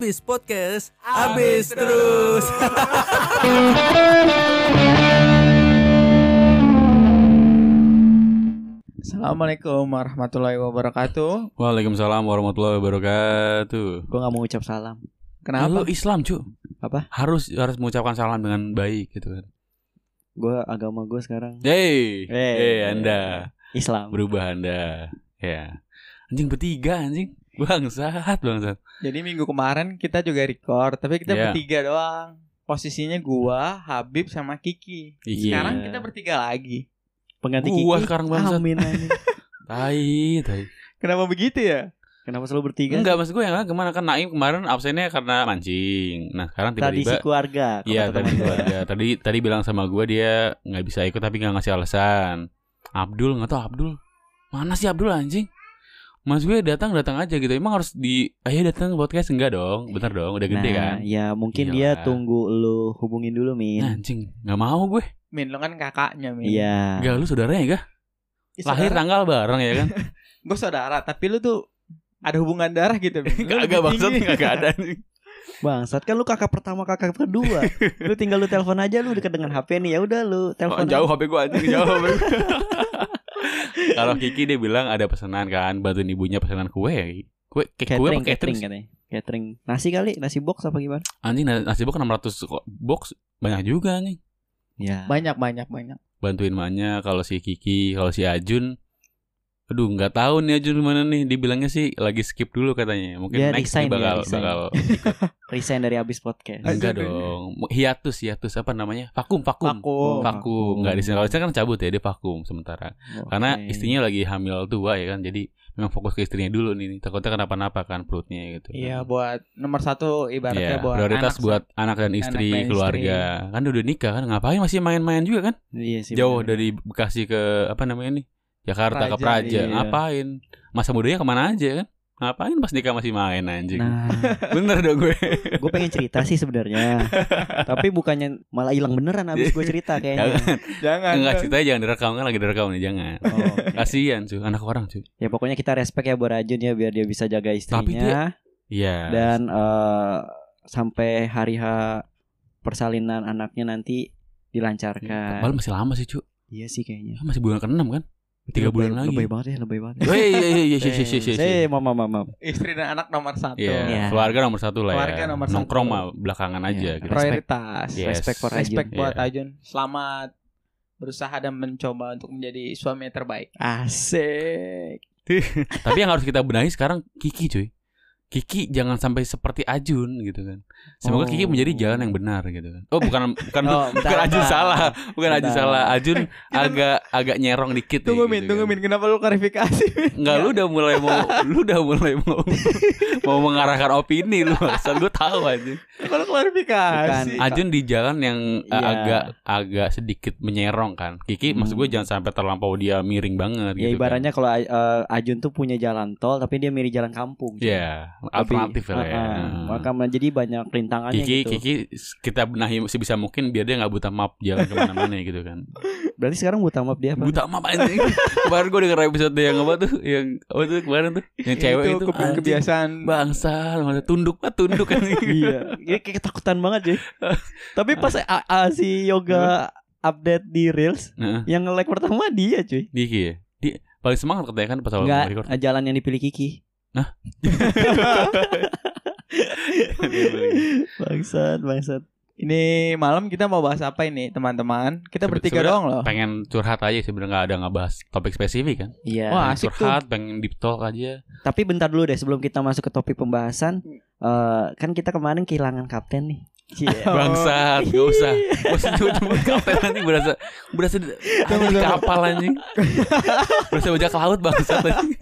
Abis Podcast Abis terus Assalamualaikum warahmatullahi wabarakatuh. Waalaikumsalam warahmatullahi wabarakatuh. Gue gak mau ucap salam Kenapa? Lu Islam, cu. Apa? Harus harus mengucapkan salam dengan baik gitu kan. Gue agama gue sekarang Hey, Hey. hey, Anda Islam berubah Anda. Ya. Anjing bertiga anjing. Bangsat, bangsat. Jadi minggu kemarin kita juga record, tapi kita Iya. bertiga doang. Posisinya gua, Habib sama Kiki. Iya. Sekarang kita bertiga lagi. Pengganti Gua Kiki sekarang bangsat. Amin amin Tai, tai. Kenapa begitu ya? Kenapa selalu bertiga Enggak, maksud gue yang ke mana kan Naim kemarin absennya karena mancing. Nah, sekarang Tradisi tiba-tiba keluarga kalau Iya kata tadi gua. keluarga. Tadi tadi bilang sama gue dia nggak bisa ikut tapi nggak ngasih alasan. Abdul nggak tahu Abdul mana sih Abdul anjing? Mas gue datang datang aja gitu. Emang harus di ayo datang ke podcast enggak dong? Bener dong, udah gede Nah kan? ya mungkin Iyalah. dia tunggu lu hubungin dulu Min Nah, anjing nggak mau gue. Min, lo kan kakaknya, Min. Iya Enggak lu saudaranya gak? Ih, Lahir saudara- tanggal bareng ya kan? Gue saudara, tapi lu tuh ada hubungan darah gitu. Min. Lu Kagak lebih maksud kagak ada. Bangsat kan lu kakak pertama kakak kedua Lu tinggal lu telepon aja lu dekat dengan HP nih ya udah lu Oh, telepon jauh HP gue anjing jauh HP. Kalau Kiki dia bilang ada pesanan kan, bantuin ibunya pesanan kue ya. Kue, kayak kue Catering apa catering sih? katanya Catering Nasi kali Nasi box apa gimana Anjing na- nasi box 600 kok box banyak juga nih. Ya Banyak, banyak, banyak. Bantuin maknya kalau si Kiki, kalau si Ajun Aduh nggak tahu nih Ajun mana nih Dibilangnya sih lagi skip dulu katanya Mungkin Dia next resign nih bakal dia, resign. bakal Resign dari abis podcast Enggak dong Hiatus hiatus apa namanya Vakum vakum Vakum. Vakum Nggak resign Kalau resign kan cabut ya Dia vakum sementara Karena Oke. istrinya lagi hamil tua ya kan Jadi memang fokus ke istrinya dulu nih Takutnya kenapa-napa kan perutnya gitu Iya, kan. buat nomor satu ibaratnya Iya, buat prioritas anak. buat anak dan istri, dan istri. keluarga. Kan udah nikah kan, ngapain masih main-main juga kan? Iya sih Jauh bener. dari Bekasi ke apa namanya nih? Jakarta ke Praja, Praja. iya. Ngapain? Masa mudanya ke mana aja kan? Ngapain pas nikah masih main anjing? Nah Bener dong gue. gue pengen cerita sih sebenarnya tapi bukannya malah hilang beneran abis gue cerita kayaknya Jangan. Enggak ceritanya jangan direkam kan lagi direkam nih jangan. oh, Kasihan cuy anak orang cuy. ya pokoknya kita respect ya buat Rajun ya biar dia bisa jaga istrinya Tapi dia- Iya. dan eh, sampai hari H persalinan anaknya nanti dilancarkan Padahal masih lama sih cuy. iya sih kayaknya Masih bulan ke-6 kan? Tiga Lebay- bulan lagi. lebay banget ya lebay banget Oh, iya iya iya iya iya iya iya, iya. Eh, maaf maaf maaf, maaf. Istri dan anak nomor satu. Iya, Iya. keluarga nomor satu lah Keluarga ya. nomor Nongkrong satu. mah belakangan aja Iya. gitu. Prioritas. Yes. respect for Respect Rajun buat Iya. Ajun. Selamat berusaha dan mencoba untuk menjadi suami yang terbaik. asik Tapi yang harus kita benahi sekarang Kiki cuy. Kiki jangan sampai seperti Ajun gitu kan. Semoga Oh. Kiki menjadi jalan yang benar gitu kan. Oh bukan bukan Oh, bukan bentar, Ajun bentar. salah, bukan Ajun Bentar. salah. Ajun agak agak nyerong dikit Tunggu nih, Min, gitu tunggu kan. Min. Kenapa lu klarifikasi? Enggak, lu udah mulai mau lu udah mulai mau mau mengarahkan opini lu. Asal gue tahu aja. Kenapa lu klarifikasi? Bukan. Ajun di jalan yang uh, Iya. agak agak sedikit menyerong kan. Kiki Hmm. maksud gue jangan sampai terlampau dia miring banget ya gitu. ibaratnya kalau eh, Ajun tuh punya jalan tol tapi dia mirip jalan kampung kan. Iya, alternatif lah ya. uh-uh. maka jadi banyak rintangannya Kiki, gitu Kiki kita benahi sebisa mungkin biar dia nggak buta map jalan ke mana-mana gitu kan. berarti sekarang buta maaf dia apa Buta map anjing. kemarin gue denger episode yang apa tuh, yang apa tuh kemarin tuh, yang cewek itu, anjing. kebiasaan bangsa, masa tunduk lah tunduk kan. iya ini kayak ketakutan banget cuy tapi pas A- A- si yoga update di reels Nah, yang nge-like pertama dia cuy Kiki ya. Dia paling semangat katanya kan pas awal Enggak, record. jalan yang dipilih Kiki bangsat bangsat Ini malam kita mau bahas apa ini teman-teman? Kita Sebe- bertiga doang loh. pengen curhat aja sebenarnya nggak ada ngebahas topik spesifik kan. iya Wah, Pengen asik tuh. curhat, pengen deep talk aja. tapi bentar dulu deh sebelum kita masuk ke topik pembahasan eh, kan kita kemarin kehilangan kapten nih Cie. Bangsat, gak usah. Gak usah nyebut kapten nanti berasa berasa anjing kapal anjing. berasa bajak laut bangsat anjing.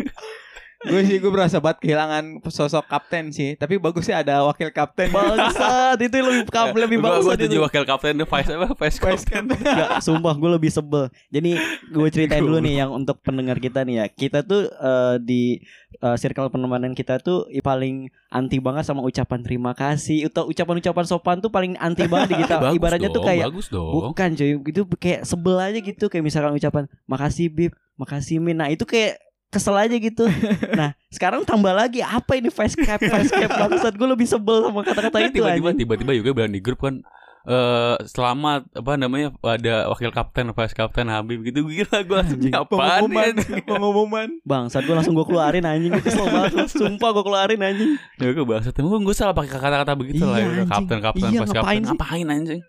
Gue sih gue berasa banget kehilangan sosok kapten sih. Tapi bagus sih ada wakil kapten. bangsat itu lebih kap lebih gua bangsat jadi wakil kapten Vice apa? Vice kapten. Nggak, sumpah gue lebih sebel. Jadi gue ceritain dulu nih yang untuk pendengar kita nih ya. Kita tuh eh, di eh, circle penemanan kita tuh paling anti banget sama ucapan terima kasih. Atau ucapan-ucapan sopan tuh paling anti banget di kita. Bagus Ibaratnya tuh kayak bagus dong. bukan cuy, itu kayak sebel aja gitu kayak misalkan ucapan makasih Bib, makasih Min. Nah, itu kayak kesel aja gitu. Nah, sekarang tambah lagi apa ini face cap? Face cap bangsat gue lebih sebel sama kata-kata Kan itu tiba-tiba tiba-tiba juga bilang di grup kan eh selamat apa namanya ada wakil kapten vice kapten Habib gitu. Gila gue langsung Anjing, apaan Pengumuman, ya pengumuman. Bangsat gue langsung gue keluarin anjing. Gue kesel banget sumpah gue keluarin anjing. Ya gue bahasa temen gue salah pakai kata-kata begitu lah Iya, ya, anjing. kapten kapten Iya, vice ngapain kapten sih? ngapain anjing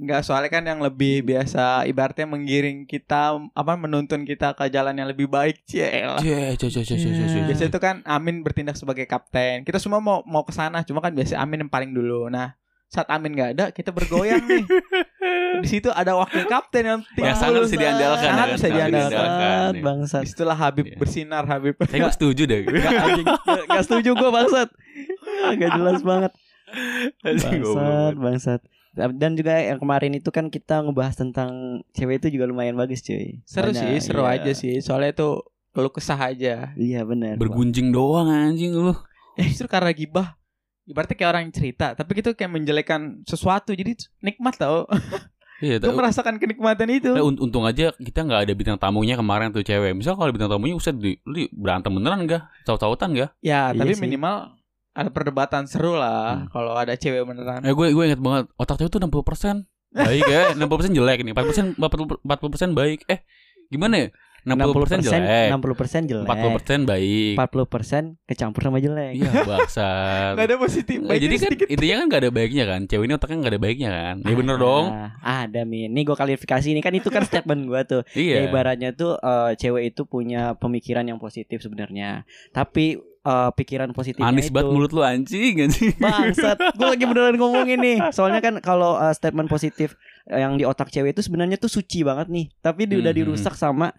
Enggak, soalnya kan yang lebih biasa ibaratnya menggiring kita apa menuntun kita ke jalan yang lebih baik, Ciel. Cie, cie, cie, cie, cie, cie, cie. Biasanya itu kan Amin bertindak sebagai kapten. Kita semua mau mau ke sana, cuma kan biasa Amin yang paling dulu. Nah, saat Amin nggak ada, kita bergoyang nih. Di situ ada wakil kapten yang Yang sangat bisa diandalkan Sangat ya, bisa diandalkan. Bangsat ya. bangsat Di situlah Habib Iya. bersinar Habib. Saya gue setuju deh Gak, Gak, gak setuju gue bangsat Gak jelas banget Bangsat bangsat Dan juga yang kemarin itu kan kita ngebahas tentang cewek itu juga lumayan bagus cuy Seru Banyak, sih, seru iya. aja sih. Soalnya itu keluh kesah aja. Iya benar Bergunjing doang anjing lu Ya justru karena gibah Ibaratnya kayak orang yang cerita Tapi gitu kayak menjelekan sesuatu Jadi nikmat tau Iya, Gue merasakan kenikmatan itu unt- untung aja kita nggak ada bintang tamunya kemarin tuh cewek. Misal kalau bintang tamunya usah di, lu di- berantem beneran enggak? Caut-cautan enggak? Ya Iya tapi sih. minimal Ada perdebatan seru lah Hmm. Kalau ada cewek beneran Eh gue gue inget banget otak cewek tuh 60% baik ya, 60% jelek nih. 40% 40% baik. Eh, gimana ya? 60%, jelek. 60% jelek 40% baik. 40% kecampur sama jelek Iya, bangsat. Gak ada positif Eh, baiknya jadi kan sedikit. intinya kan gak ada baiknya kan Cewek ini otaknya gak ada baiknya kan Ya bener Ah, dong Ada min Nih gue klarifikasi ini kan itu kan statement gue tuh Ya Iya ibaratnya tuh eh, cewek itu punya pemikiran yang positif sebenarnya. Tapi eh, pikiran positifnya Manis itu banget mulut lu anjing anjing Bangsat, gue lagi beneran ngomong ini. Soalnya kan kalau eh, statement positif yang di otak cewek itu sebenarnya tuh suci banget nih. Tapi dia udah Mhm. dirusak sama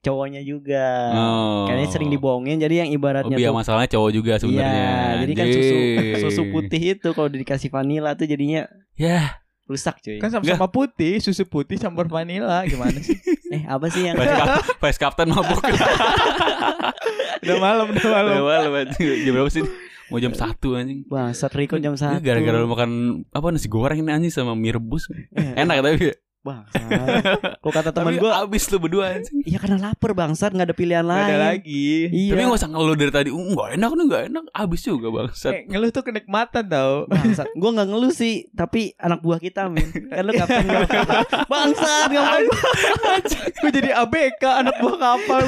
cowoknya juga. Oh. Kayaknya sering dibohongin. Jadi yang Oh ibaratnya biar tuh masalahnya cowok juga sebenarnya Iya, jadi kan susu susu putih itu kalau dikasih vanila tuh jadinya Ya rusak cuy. Kan sama-sama putih Susu putih campur vanila Gimana sih? Eh apa sih yang Vice, Cap- Vice Captain mabuk. Udah malam Udah malam. Udah malam. Jam berapa sih? Mau jam satu anjing. Bangsat Riko jam 1 Gara-gara lu makan Apa nasi goreng ini anjing Sama mie rebus. Enak tapi Bangsat Kok kata teman gue abis lu berdua anjing Iya karena lapar bangsat nggak ada pilihan Gak lain. ada lagi Iya. Tapi gak usah ngeluh dari tadi "Uh, Nggak enak nih nggak enak Abis juga bangsat Eh, Ngeluh tuh kenikmatan tau Bangsat, gue nggak ngeluh sih, tapi anak buah kita men, kan lu kapten gua. Bangsat, ngapain? Gue jadi ABK Anak buah kapal.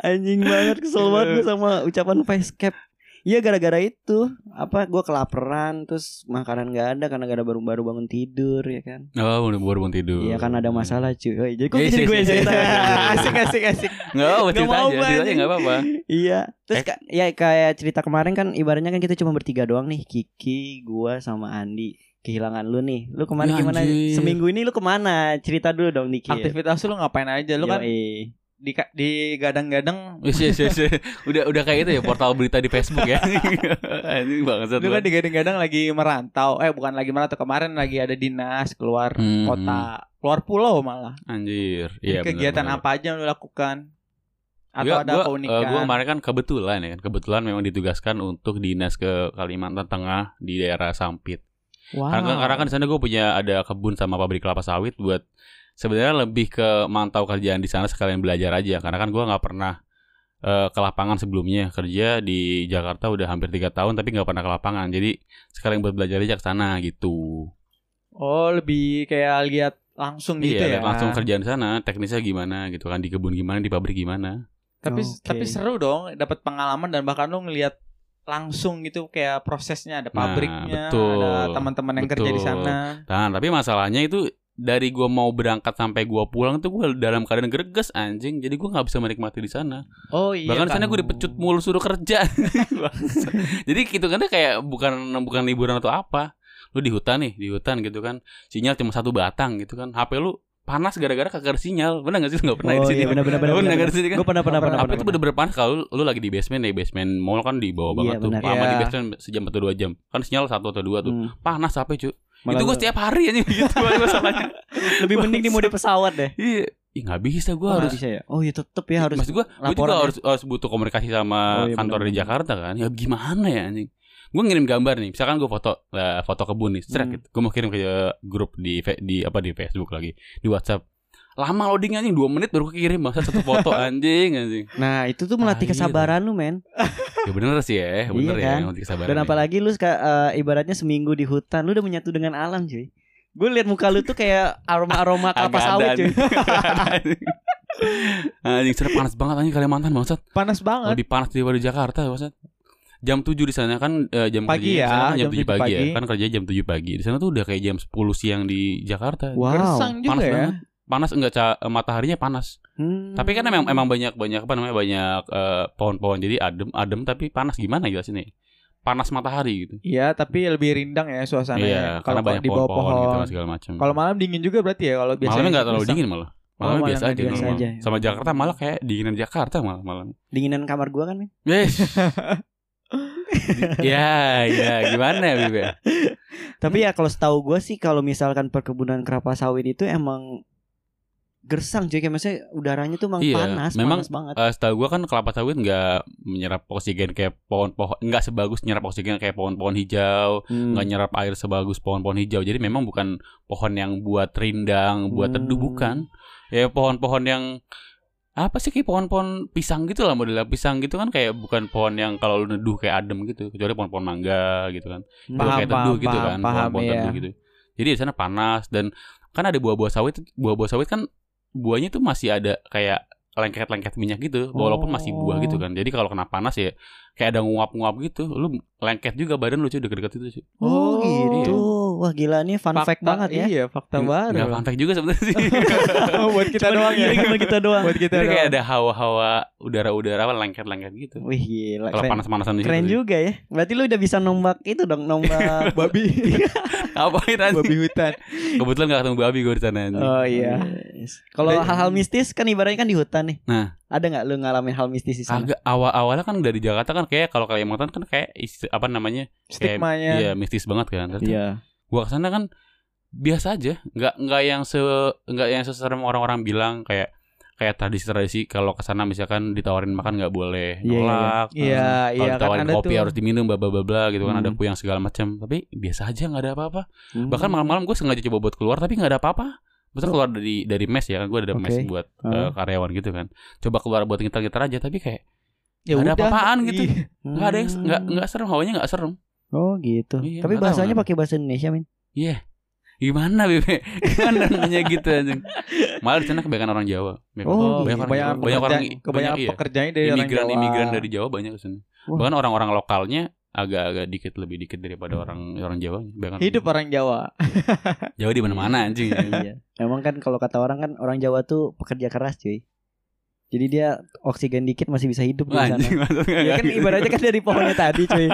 Anjing banget, kesel banget gue sama ucapan face cap. Iya gara-gara itu. Apa gue kelaparan terus makanan nggak ada karena gara baru baru bangun tidur ya kan? Oh udah baru bangun tidur. Iya kan ada masalah cuy. Oh, jadi kok Yes, jadi yes, gue yang yes, cerita? yes, yes, yes. Asik asik asik. Nggak apa cerita mau aja Cerita anjing. nggak apa-apa. Iya. Terus Eh. ka- ya kayak cerita kemarin kan ibaratnya kan kita cuma bertiga doang nih. Kiki gua sama Andi. Kehilangan lu nih. Lu kemarin Ya, gimana? anjir. seminggu ini lu ke mana? Cerita dulu dong Niki Aktivitas lu ngapain aja? Lu kan Yoi. Di, di gadang-gadang yes, yes, yes. Udah udah kayak itu ya portal berita di Facebook ya. Ini bangsat. Lu kan banget. di gadang-gadang lagi merantau Eh bukan lagi merantau Kemarin lagi ada dinas Keluar Hmm, kota Keluar pulau malah Anjir. Iya. Kegiatan bener, bener. apa aja yang lu lakukan Atau Gua- ada gua, keunikan eh, gua kemarin kan kebetulan ya kebetulan memang ditugaskan untuk dinas ke Kalimantan Tengah di daerah Sampit. wow Karena, karena kan di sana gue punya ada kebun sama pabrik kelapa sawit buat sebenarnya lebih ke mantau kerjaan di sana sekalian belajar aja. Karena kan gue nggak pernah eh, ke lapangan sebelumnya kerja di Jakarta udah hampir tiga tahun tapi nggak pernah ke lapangan. Jadi sekalian buat belajar aja ke sana gitu. Oh lebih kayak lihat langsung gitu iya, ya langsung kerjaan di sana, teknisnya gimana gitu kan di kebun gimana, di pabrik gimana. Tapi Oke. tapi seru dong dapat pengalaman dan bahkan lu ngelihat langsung gitu kayak prosesnya ada Nah, pabriknya, betul. ada teman-teman yang kerja di Betul. sana. Nah, tapi masalahnya itu dari gua mau berangkat sampai gua pulang tuh gua dalam keadaan greges anjing. Jadi gua nggak bisa menikmati di sana. Oh iya. Bahkan di sana kan. gue dipecut mulu suruh kerja. Jadi gitu kan kayak bukan bukan liburan atau apa. Lu di hutan nih, di hutan gitu kan. Sinyal cuma satu batang gitu kan. HP lu panas gara-gara kagak sinyal. Benar gak sih? Lu Gak pernah Oh, di sini. iya, benar, benar, benar, benar, nggak di sini kan? gue pernah pernah pernah pernah, itu bener-bener panas kalau lu, lu lagi di basement nih, basement mall kan di bawah Iya, banget tuh. benar. Lama di Iya. basement sejam atau dua jam. Kan sinyal satu atau dua tuh. Hmm. Panas HP cuy. Malah itu gue gua- setiap hari aja gitu masalahnya. lebih mending di mode pesawat deh Iya. Ih nggak bisa gue Oh, harus bisa ya oh iya tetep ya harus Maksud gue, gue juga ya. harus, harus butuh komunikasi sama Oh, iya, kantor di benar-benar. Jakarta kan. Ya gimana ya anjing. Gue ngirim gambar nih, misalkan gue foto lah foto kebun nih, strek Hmm. gitu. Gue mau kirim ke grup di di apa di Facebook lagi, di WhatsApp. Lama loading anjing 2 menit baru kekirim bangsa satu foto anjing anjing. Nah, itu tuh melatih Tai, kesabaran lu, men. Ya bener sih ya, bener Iya ya kan? nanti kesabaran. Dan ya. apalagi lu eh, ibaratnya seminggu di hutan, lu udah menyatu dengan alam, cuy. Gue liat muka lu tuh kayak aroma-aroma kelapa sawit, cuy. anjing. anjing sana panas banget anjing Kalimantan bangsat. Panas banget. Lebih panas daripada Jakarta bangsat. Jam 7 di sana kan eh, jam Pagi kerja di ya, sana kan jam, jam 7 7 pagi, ya. pagi. Kan kerja jam 7 pagi. Di sana tuh udah kayak jam 10 siang di Jakarta. Wow. Gersang juga panas ya. banget. Panas enggak ca- eh, mataharinya panas. Hmm. Tapi kan emang emang banyak banyak apa namanya banyak eh, pohon-pohon jadi adem adem tapi panas gimana ya sini? Panas matahari gitu. Iya, tapi lebih rindang ya suasananya. Iya, kalau karena banyak di bawah pohon-pohon gitu pohon. kan segala macam. Kalau malam dingin juga berarti ya kalau biasanya. Malamnya nggak terlalu dingin malah. Oh, Malamnya malamnya biasa aja, biasa normal. aja. Sama Jakarta malah kayak dinginan Jakarta malah malam. dinginan kamar gua kan, men. Yes. ya, ya, gimana ya, Bibe? Tapi ya kalau setahu gua sih kalau misalkan perkebunan kelapa sawit itu emang gersang cuy kayak maksudnya udaranya tuh emang Iya, panas, memang, panas banget. Eh, setahu gua kan kelapa sawit nggak menyerap oksigen kayak pohon-pohon, nggak sebagus nyerap oksigen kayak pohon-pohon hijau, Hmm. nggak nyerap air sebagus pohon-pohon hijau. Jadi memang bukan pohon yang buat rindang, buat teduh Hmm. bukan. Ya pohon-pohon yang apa sih kayak pohon-pohon pisang gitu lah modelnya pisang gitu kan kayak bukan pohon yang kalau lu neduh kayak adem gitu kecuali pohon-pohon mangga gitu kan Hmm. Paham, kayak teduh paham, gitu paham, kan pohon-pohon iya. teduh gitu jadi di sana panas dan kan ada buah-buah sawit buah-buah sawit kan buahnya tuh masih ada kayak lengket-lengket minyak gitu walaupun masih buah gitu Oh. kan jadi kalau kena panas ya kayak ada nguap-nguap gitu lu lengket juga badan lu cuy deket-deket itu cuy Oh, Oh, gitu. Wah gila nih fun fact banget ya. Iya, fakta baru. nggak fun fact juga sebenarnya sih buat kita doang ya. Iya, cuma kita doang. Buat kita jadi kayak doang. ada hawa-hawa udara-udara apa lengket-lengket gitu Wih gila. kalau panas-panasan di keren situ sih. juga ya. Berarti lu udah bisa nombak itu dong, nombak babi, Ngapain anjing? babi hutan. Kebetulan gak ketemu babi gue di sana. Oh iya. Kalau hal-hal mistis kan ibaratnya kan di hutan nih. Nah. ada nggak lu ngalamin hal mistis di sana? Agak awal-awalnya kan dari Jakarta kan kayak kalau Kalimantan kan kayak isti- apa namanya? Stigmanya. Iya, mistis banget kan. Ternyata Iya. Gua ke sana kan biasa aja, nggak nggak yang se nggak yang seserem orang-orang bilang kayak kayak tradisi-tradisi kalau ke sana misalkan ditawarin makan nggak boleh Iya, iya, iya. nolak. Iya, Kalau iya kan ditawarin ada kopi tuh. harus diminum bla bla bla gitu kan Hmm. ada kue yang segala macam. Tapi biasa aja nggak ada apa-apa. Hmm. Bahkan malam-malam gue sengaja coba buat keluar tapi nggak ada apa-apa. Betul keluar dari dari mes ya kan gue ada mes Oke. buat Ah. eh, karyawan gitu kan. Coba keluar buat ngitar-ngitar aja tapi kayak Ya nggak ada udah. apa-apaan gitu. Iya. nggak ada yang nggak nggak serem hawanya nggak serem. Oh gitu. Iya, Tapi bahasanya pakai bahasa Indonesia, Min. Iya. Gimana Bebe? Gimana nanya gitu anjing. Malah di sana kebanyakan orang Jawa. Banyak Oh, orang- Oh, banyak iya, orang banyak Jawa. banyak orang kebanyakan banyak, iya. pekerjaannya dari orang imigran Jawa. imigran dari Jawa banyak ke sana. Wah. Bahkan orang-orang lokalnya agak-agak dikit lebih dikit daripada orang orang Jawa. Bahkan Hidup orang Jawa. Jawa di mana-mana anjing. iya. Emang kan kalau kata orang kan orang Jawa tuh pekerja keras, cuy. Jadi dia oksigen dikit masih bisa hidup di sana. Anjing Ya kan ibaratnya kan dari pohonnya tadi, cuy.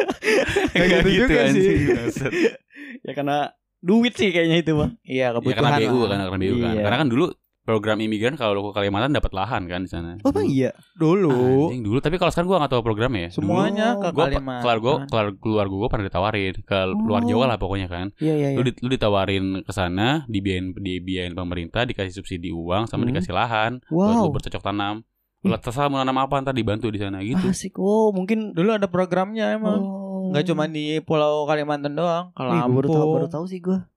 Kayak gitu gitu juga sih. anjing. Bangsat. ya karena duit sih kayaknya itu, Bang. Iya, Ya karena kebutuhan. BU kan karena BU kan. Iya. Karena kan dulu program imigran kalau lu ke Kalimantan dapat lahan kan di sana. Oh, Bang, iya. Dulu Anjing dulu tapi kalau sekarang gua gak tahu programnya ya. semuanya Dulu ke Gue Kalimantan. keluar gue keluar keluar gue pernah ditawarin ke luar Oh. Jawa lah pokoknya kan. Iya, iya, Lu, iya. di- lu ditawarin ke sana dibiayain dibiayain pemerintah dikasih subsidi uang sama Hmm. dikasih lahan buat Wow. lu bercocok tanam. Lu terserah mau nanam apa ntar dibantu di sana gitu. Asik. Oh, mungkin Dulu ada programnya emang. Oh. Nggak cuma di Pulau Kalimantan doang. Kalau gua baru tahu Lampung. baru tahu sih gua.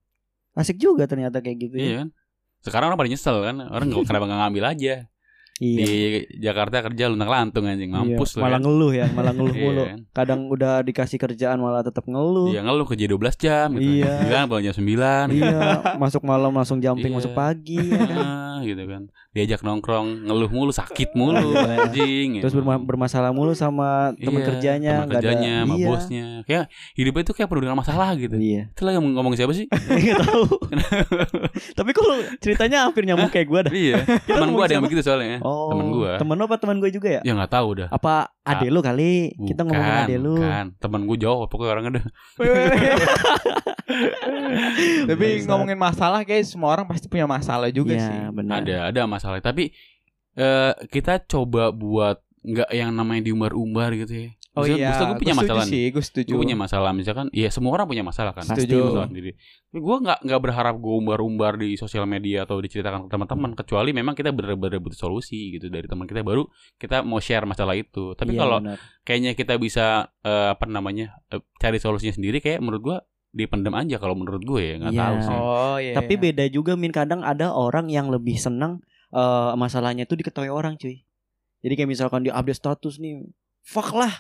Asik juga ternyata kayak gitu. ya. Iya kan? Sekarang orang pada nyesel kan. Orang nggak kenapa nggak ngambil aja. Iya. Di Jakarta kerja lunak lantung anjing mampus Iya, malah kan. ngeluh ya, malah ngeluh Iya mulu. kan? Kadang udah dikasih kerjaan malah tetap ngeluh. Iya ngeluh kerja 12 jam gitu. Iya. Bilang pulang jam 9 Iya, masuk malam langsung jumping Iya. masuk pagi ya kan. Gitu kan. Diajak nongkrong, ngeluh mulu, sakit mulu Iya. anjing. Terus berma- bermasalah mulu sama teman Iya, kerjanya, teman nggak ada- kerjanya, sama iya. bosnya. Kayak hidupnya itu kayak penuh dengan masalah gitu. Iya. Itu lagi ngomong, siapa sih? Enggak tahu. Tapi kalau ceritanya hampir nyambung kayak gue dah. iya. Teman gua ada yang begitu soalnya. Oh. Temen gua. Temen lo apa teman gue juga ya? Ya nggak tahu dah. Apa ade lu kali? Kita ngomongin Bukan, ade lu. Bukan. Temen gue jauh pokoknya orang ada. Tapi ngomongin masalah kayak semua orang pasti punya masalah juga Iya, sih. benar. Ada, ada masalah. Tapi eh kita coba buat nggak yang namanya diumbar-umbar gitu ya. Oh Maksudnya- iya, maksudnya gue punya gua setuju masalah sih, gue setuju. Gue punya masalah misalkan, ya semua orang punya masalah kan. Setuju. Masalah sendiri. Tapi gue nggak nggak berharap gue umbar-umbar di sosial media atau diceritakan ke teman-teman. Kecuali memang kita benar-benar butuh solusi gitu dari teman kita baru kita mau share masalah itu. Tapi Iya, kalau kayaknya kita bisa eh, apa namanya eh, cari solusinya sendiri, kayak menurut gue dipendam aja kalau menurut gue ya nggak Iya. tahu sih. Oh iya. Tapi iya. beda juga min kadang ada orang yang lebih senang eh, masalahnya itu diketahui orang cuy. Jadi kayak misalkan dia update status nih, fuck lah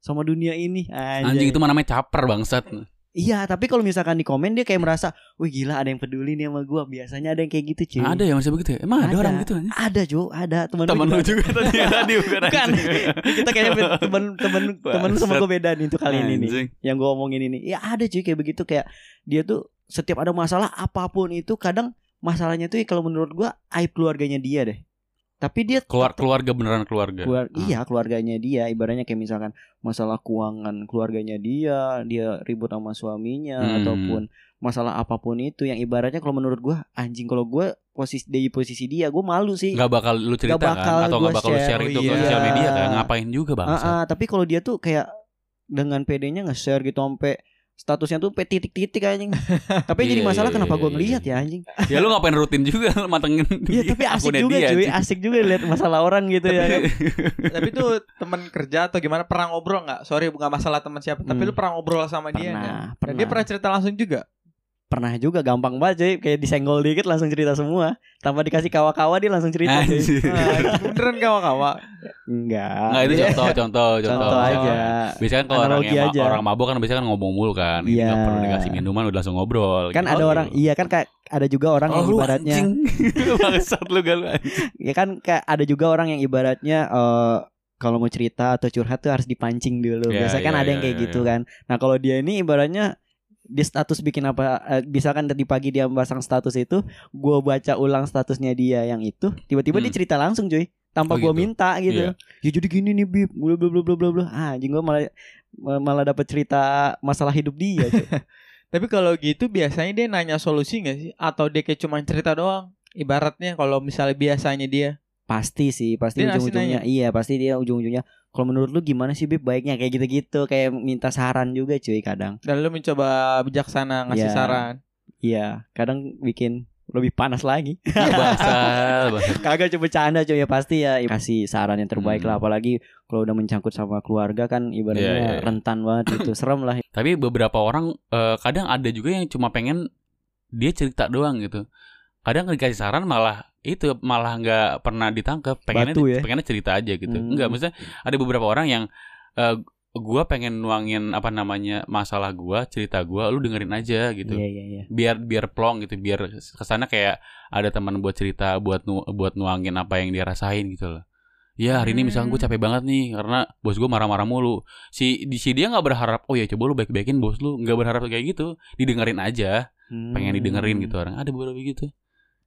sama dunia ini. Anjay. Anjing itu mah namanya caper bangsat. Iya, tapi kalau misalkan di komen dia kayak merasa, wih gila ada yang peduli nih sama gua. Biasanya ada yang kayak gitu cuy. Ada ya masih begitu ya? Emang ada, Ada. orang gitu anjing? Ada Jo, ada teman Temen lu juga tadi ya tadi bukan Bukan. anjing. Kita kayaknya temen temen temen sama gue beda nih untuk kali ini nih. Anjing. Yang gue omongin ini. Ya ada cuy kayak begitu kayak dia tuh setiap ada masalah apa pun itu kadang masalahnya tuh ya kalau menurut gua aib keluarganya dia deh. Tapi dia Keluar keluarga beneran keluarga. keluar Ah. iya keluarganya dia ibaratnya kayak misalkan masalah keuangan keluarganya dia dia ribut sama suaminya Hmm. ataupun masalah apa pun itu yang ibaratnya kalau menurut gua anjing kalau gua posisi di posisi dia gua malu sih Nggak bakal lu cerita Nggak bakal kan Atau nggak gua bakal lu share. share itu Oh, ke iya. sosial media kan Ngapain juga Ah, bangsa ah, tapi kalau dia tuh kayak dengan pedenya nge-share gitu sampai statusnya tuh sampai titik-titik anjing tapi yang jadi Iya, masalah iya, kenapa iya, gua iya. ngelihat ya anjing Ya lu ngapain rutin juga lu Matengin Iya tapi asik juga dia, cuy anjing. asik juga lihat masalah orang gitu ya kan Tapi tuh teman kerja atau gimana pernah ngobrol nggak? Sorry bukan masalah teman siapa, tapi Hmm. lu pernah ngobrol sama dia Pernah, nggak? Dan pernah. dia pernah cerita langsung juga. Pernah juga gampang banget cuy kayak disenggol dikit langsung cerita semua tanpa dikasih kawa-kawa dia langsung cerita cuy. Nah, beneran kawa-kawa. enggak Nggak itu contoh Contoh Contoh, contoh aja Biasanya kan kalau orang yang aja. orang mabuk kan biasanya kan ngomong mulu kan. Iya. nggak perlu dikasih minuman udah langsung ngobrol. kan gitu. ada Oh, orang gitu. iya kan kayak ada juga orang yang Oh, lu ibaratnya anjing. Bangsat lu ya kan kayak ada juga orang yang ibaratnya eh kalau mau cerita atau curhat tuh harus dipancing dulu. Iya, Biasanya kan iya, ada yang iya, kayak iya, gitu kan. Nah, kalau dia ini ibaratnya di status bikin apa eh, misalkan tadi pagi dia pasang status itu gua baca ulang statusnya dia yang itu tiba-tiba dia Hmm. cerita langsung cuy tanpa Oh, gua gitu. minta gitu Iya. ya jadi gini nih bib bla bla bla bla bla ah anjing gua malah malah dapat cerita masalah hidup dia cuy. Tapi kalau gitu biasanya dia nanya solusi nggak sih? Atau dia kayak cuma cerita doang? Ibaratnya kalau misalnya biasanya dia pasti sih pasti Dia ujung-ujungnya iya pasti dia ujung-ujungnya kalau menurut lu gimana sih bib baiknya kayak gitu-gitu kayak minta saran juga cuy kadang dan lu mencoba bijaksana ngasih Iya. saran. Iya, kadang bikin lebih panas lagi. Basah, basah. Kagak cuma bercanda cuy ya pasti ya kasih saran yang terbaik Hmm. lah apalagi kalau udah mencangkut sama keluarga kan ibaratnya Iya, iya, iya. rentan banget itu serem lah. Tapi beberapa orang eh, kadang ada juga yang cuma pengen dia cerita doang gitu. Kadang dikasih saran malah itu malah nggak pernah ditangkap. Pengennya Batu ya? pengennya cerita aja gitu. Hmm. Enggak, maksudnya ada beberapa orang yang eh, gua pengen nuangin apa namanya masalah gua, cerita gua, lu dengerin aja gitu. Iya iya iya. Biar biar plong gitu, biar ke sana kayak ada teman buat cerita, buat nu, buat nuangin apa yang dia rasain gitu loh. Ya hari ini misalnya gue Hmm. capek banget nih karena bos gue marah-marah mulu. Si di si dia nggak berharap oh ya coba lu baik-baikin bos lu nggak berharap kayak gitu. Didengerin aja, pengen didengerin gitu orang. Ada beberapa gitu.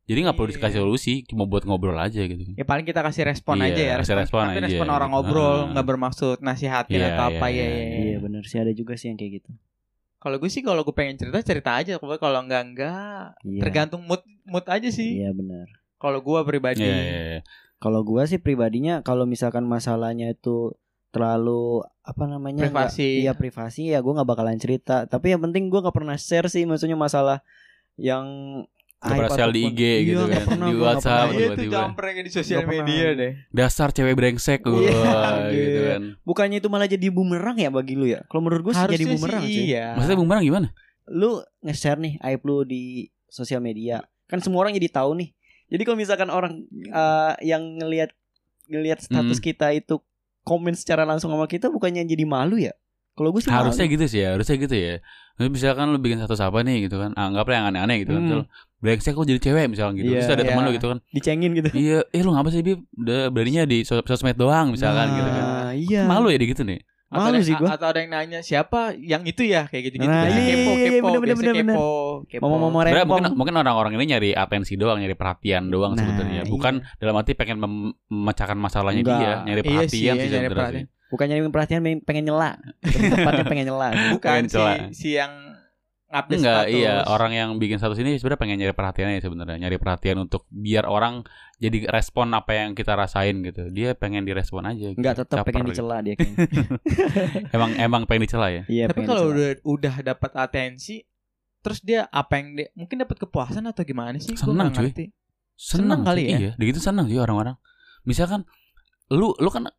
Jadi nggak perlu Iya. dikasih solusi, cuma buat ngobrol aja gitu. Ya paling kita kasih respon Iya, aja ya. kasih respon tapi aja, respon orang gitu. ngobrol Ah. nggak bermaksud nasihatin Iya, atau apa iya, ya. iya, ya, ya. Iya benar sih ada juga sih yang kayak gitu. Kalau gue sih kalau gue pengen cerita cerita aja. Kalau kalau enggak enggak Iya. tergantung mood mood aja sih. Iya benar. Kalau gue pribadi. Iya, iya, iya. Kalau gua sih pribadinya kalau misalkan masalahnya itu terlalu apa namanya nggak- Privasi. iya privasi ya gua nggak bakalan cerita tapi yang penting gua nggak pernah share sih maksudnya masalah yang Share di IG Iya, gitu kan. pernah, Di WhatsApp. Iya itu tiba-tiba. jamprengnya di sosial media deh. Dasar cewek brengsek Iya, wah, gitu iya. kan. bukannya itu malah jadi bumerang ya bagi lu ya kalau menurut gua sih jadi bumerang sih sih iya. Maksudnya bumerang gimana? lu nge-share nih aib lu di sosial media kan semua orang jadi tahu nih jadi kalau misalkan orang eh, yang ngelihat ngelihat status Hmm. kita itu komen secara langsung sama kita bukannya jadi malu ya kalau gue sih Harusnya malu. gitu sih ya, harusnya gitu ya. Misalkan lu bikin satu apa nih gitu kan, anggaplah yang aneh-aneh gitu kan. Hmm. Terus brengsek lu jadi cewek misalkan gitu. Iya, Terus ada teman iya. lu gitu kan. dicengin gitu Iya, eh lu ngapa sih Bib? Udah beraninya di sos- sosmed doang misalkan Nah, gitu kan. iya Malu ya di gitu nih. Atau Malu ada- sih gua. Atau ada yang nanya siapa yang itu ya kayak gitu-gitu. Nah, iya, kepo, iya, kepo, bener, bener, bener, bener. kepo, kepo. Mau-mau Sebenarnya rempong. mungkin mungkin orang-orang ini nyari atensi doang, nyari perhatian doang Nah, sebetulnya. Bukan dalam arti pengen mem- memecahkan masalahnya Enggak. dia, nyari Iya perhatian sih, sih iya, nyari sebenarnya perhatian. sih. bukan nyari perhatian pengen- nyela tempatnya pengen nyela Bukan si, si yang update Enggak, status. iya orang yang bikin status ini sebenarnya pengen nyari perhatiannya sebenarnya, nyari perhatian untuk biar orang jadi respon apa yang kita rasain gitu. Dia pengen direspon aja. Gitu. nggak tetap Caper pengen gitu. dicela dia kayaknya Emang emang pengen dicela ya. iya Tapi pengen kalau dicela. udah udah dapat atensi terus dia apa yang dia mungkin dapat kepuasan atau gimana sih? Senang, cuy. ngerti. Senang kali sih, ya? Iya, begitu senang sih orang-orang. Misalkan lu lu kan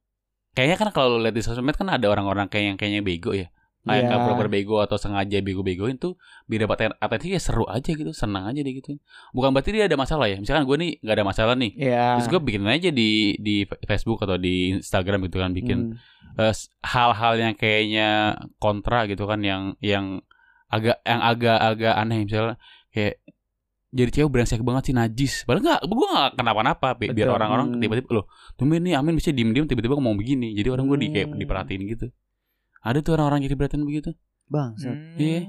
kayaknya kan kalau lu lihat di sosmed kan ada orang-orang kayak yang kayaknya bego ya. Kayak nggak pura-pura bego atau sengaja bego-begoin tuh biar dapat atensi ya seru aja gitu senang aja deh gitu bukan berarti dia ada masalah ya. Misalkan gue nih nggak ada masalah nih. Iya. terus gue bikin aja di di Facebook atau di Instagram gitu kan bikin Hmm. eh, hal-hal yang kayaknya kontra gitu kan yang yang agak yang agak-agak aneh. Misalnya kayak jadi cewek brengsek banget sih najis. Padahal nggak gue nggak kenapa-napa Bi- biar orang-orang Hmm. tiba-tiba loh tumben nih Amin bisa diem-diem tiba-tiba ngomong begini. Jadi orang gue di kayak Hmm. diperhatiin gitu ada tuh orang-orang jadi perhatian begitu Bang, Hmm. Iya.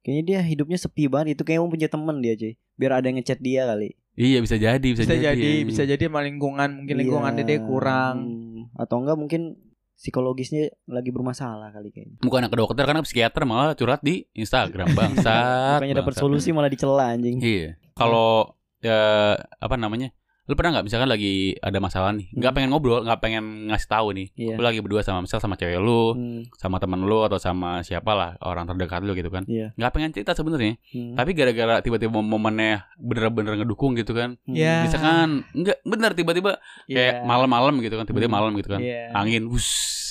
kayaknya dia hidupnya sepi banget itu kayaknya punya temen dia cuy. Biar ada yang ngechat dia kali. iya bisa jadi bisa, Bisa jadi, ya. bisa jadi sama lingkungan, mungkin lingkungan Iya. dede kurang. Hmm. Atau enggak mungkin psikologisnya lagi bermasalah kali kayaknya. bukan ke dokter karena psikiater malah curhat di Instagram bangsat Bukannya dapat solusi malah dicela anjing. Iya. Kalau ya apa namanya? Lu pernah nggak misalkan lagi ada masalah nih, nggak Hmm. pengen ngobrol, nggak pengen ngasih tahu nih. Iya. Lu lagi berdua sama misal sama cewek lu, Hmm. sama teman lu atau sama siapa lah orang terdekat lu gitu kan. Iya. Nggak pengen cerita sebenarnya, Hmm. tapi gara-gara tiba-tiba momennya bener-bener ngedukung gitu kan. Hmm. Iya. Misalkan enggak bener tiba-tiba kayak Iya. malam-malam gitu kan, tiba-tiba Hmm. malam gitu kan. Iya. Angin wus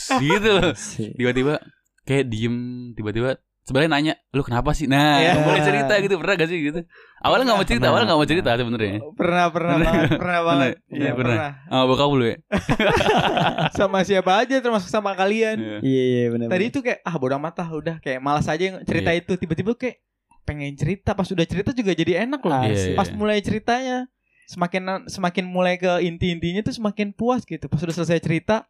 gitu. Tiba-tiba kayak diem, tiba-tiba sebenarnya nanya, "Lu kenapa sih?" Nah, Iya. boleh cerita gitu, pernah gak sih gitu? Awalnya nggak mau cerita, awalnya nggak mau cerita sebenarnya. Pernah, pernah Pernah. banget, pernah banget. Pernah. Iya, Iya, pernah. pernah. Ah, bokap lu ya? Sama siapa aja termasuk sama kalian. Iya. Iya iya benar. Tadi itu kayak ah bodoh amat lah udah kayak malas aja cerita Iya. itu tiba-tiba kayak pengen cerita pas udah cerita juga jadi enak loh. Iya, iya, Pas iya. mulai ceritanya semakin semakin mulai ke inti-intinya tuh semakin puas gitu. Pas udah selesai cerita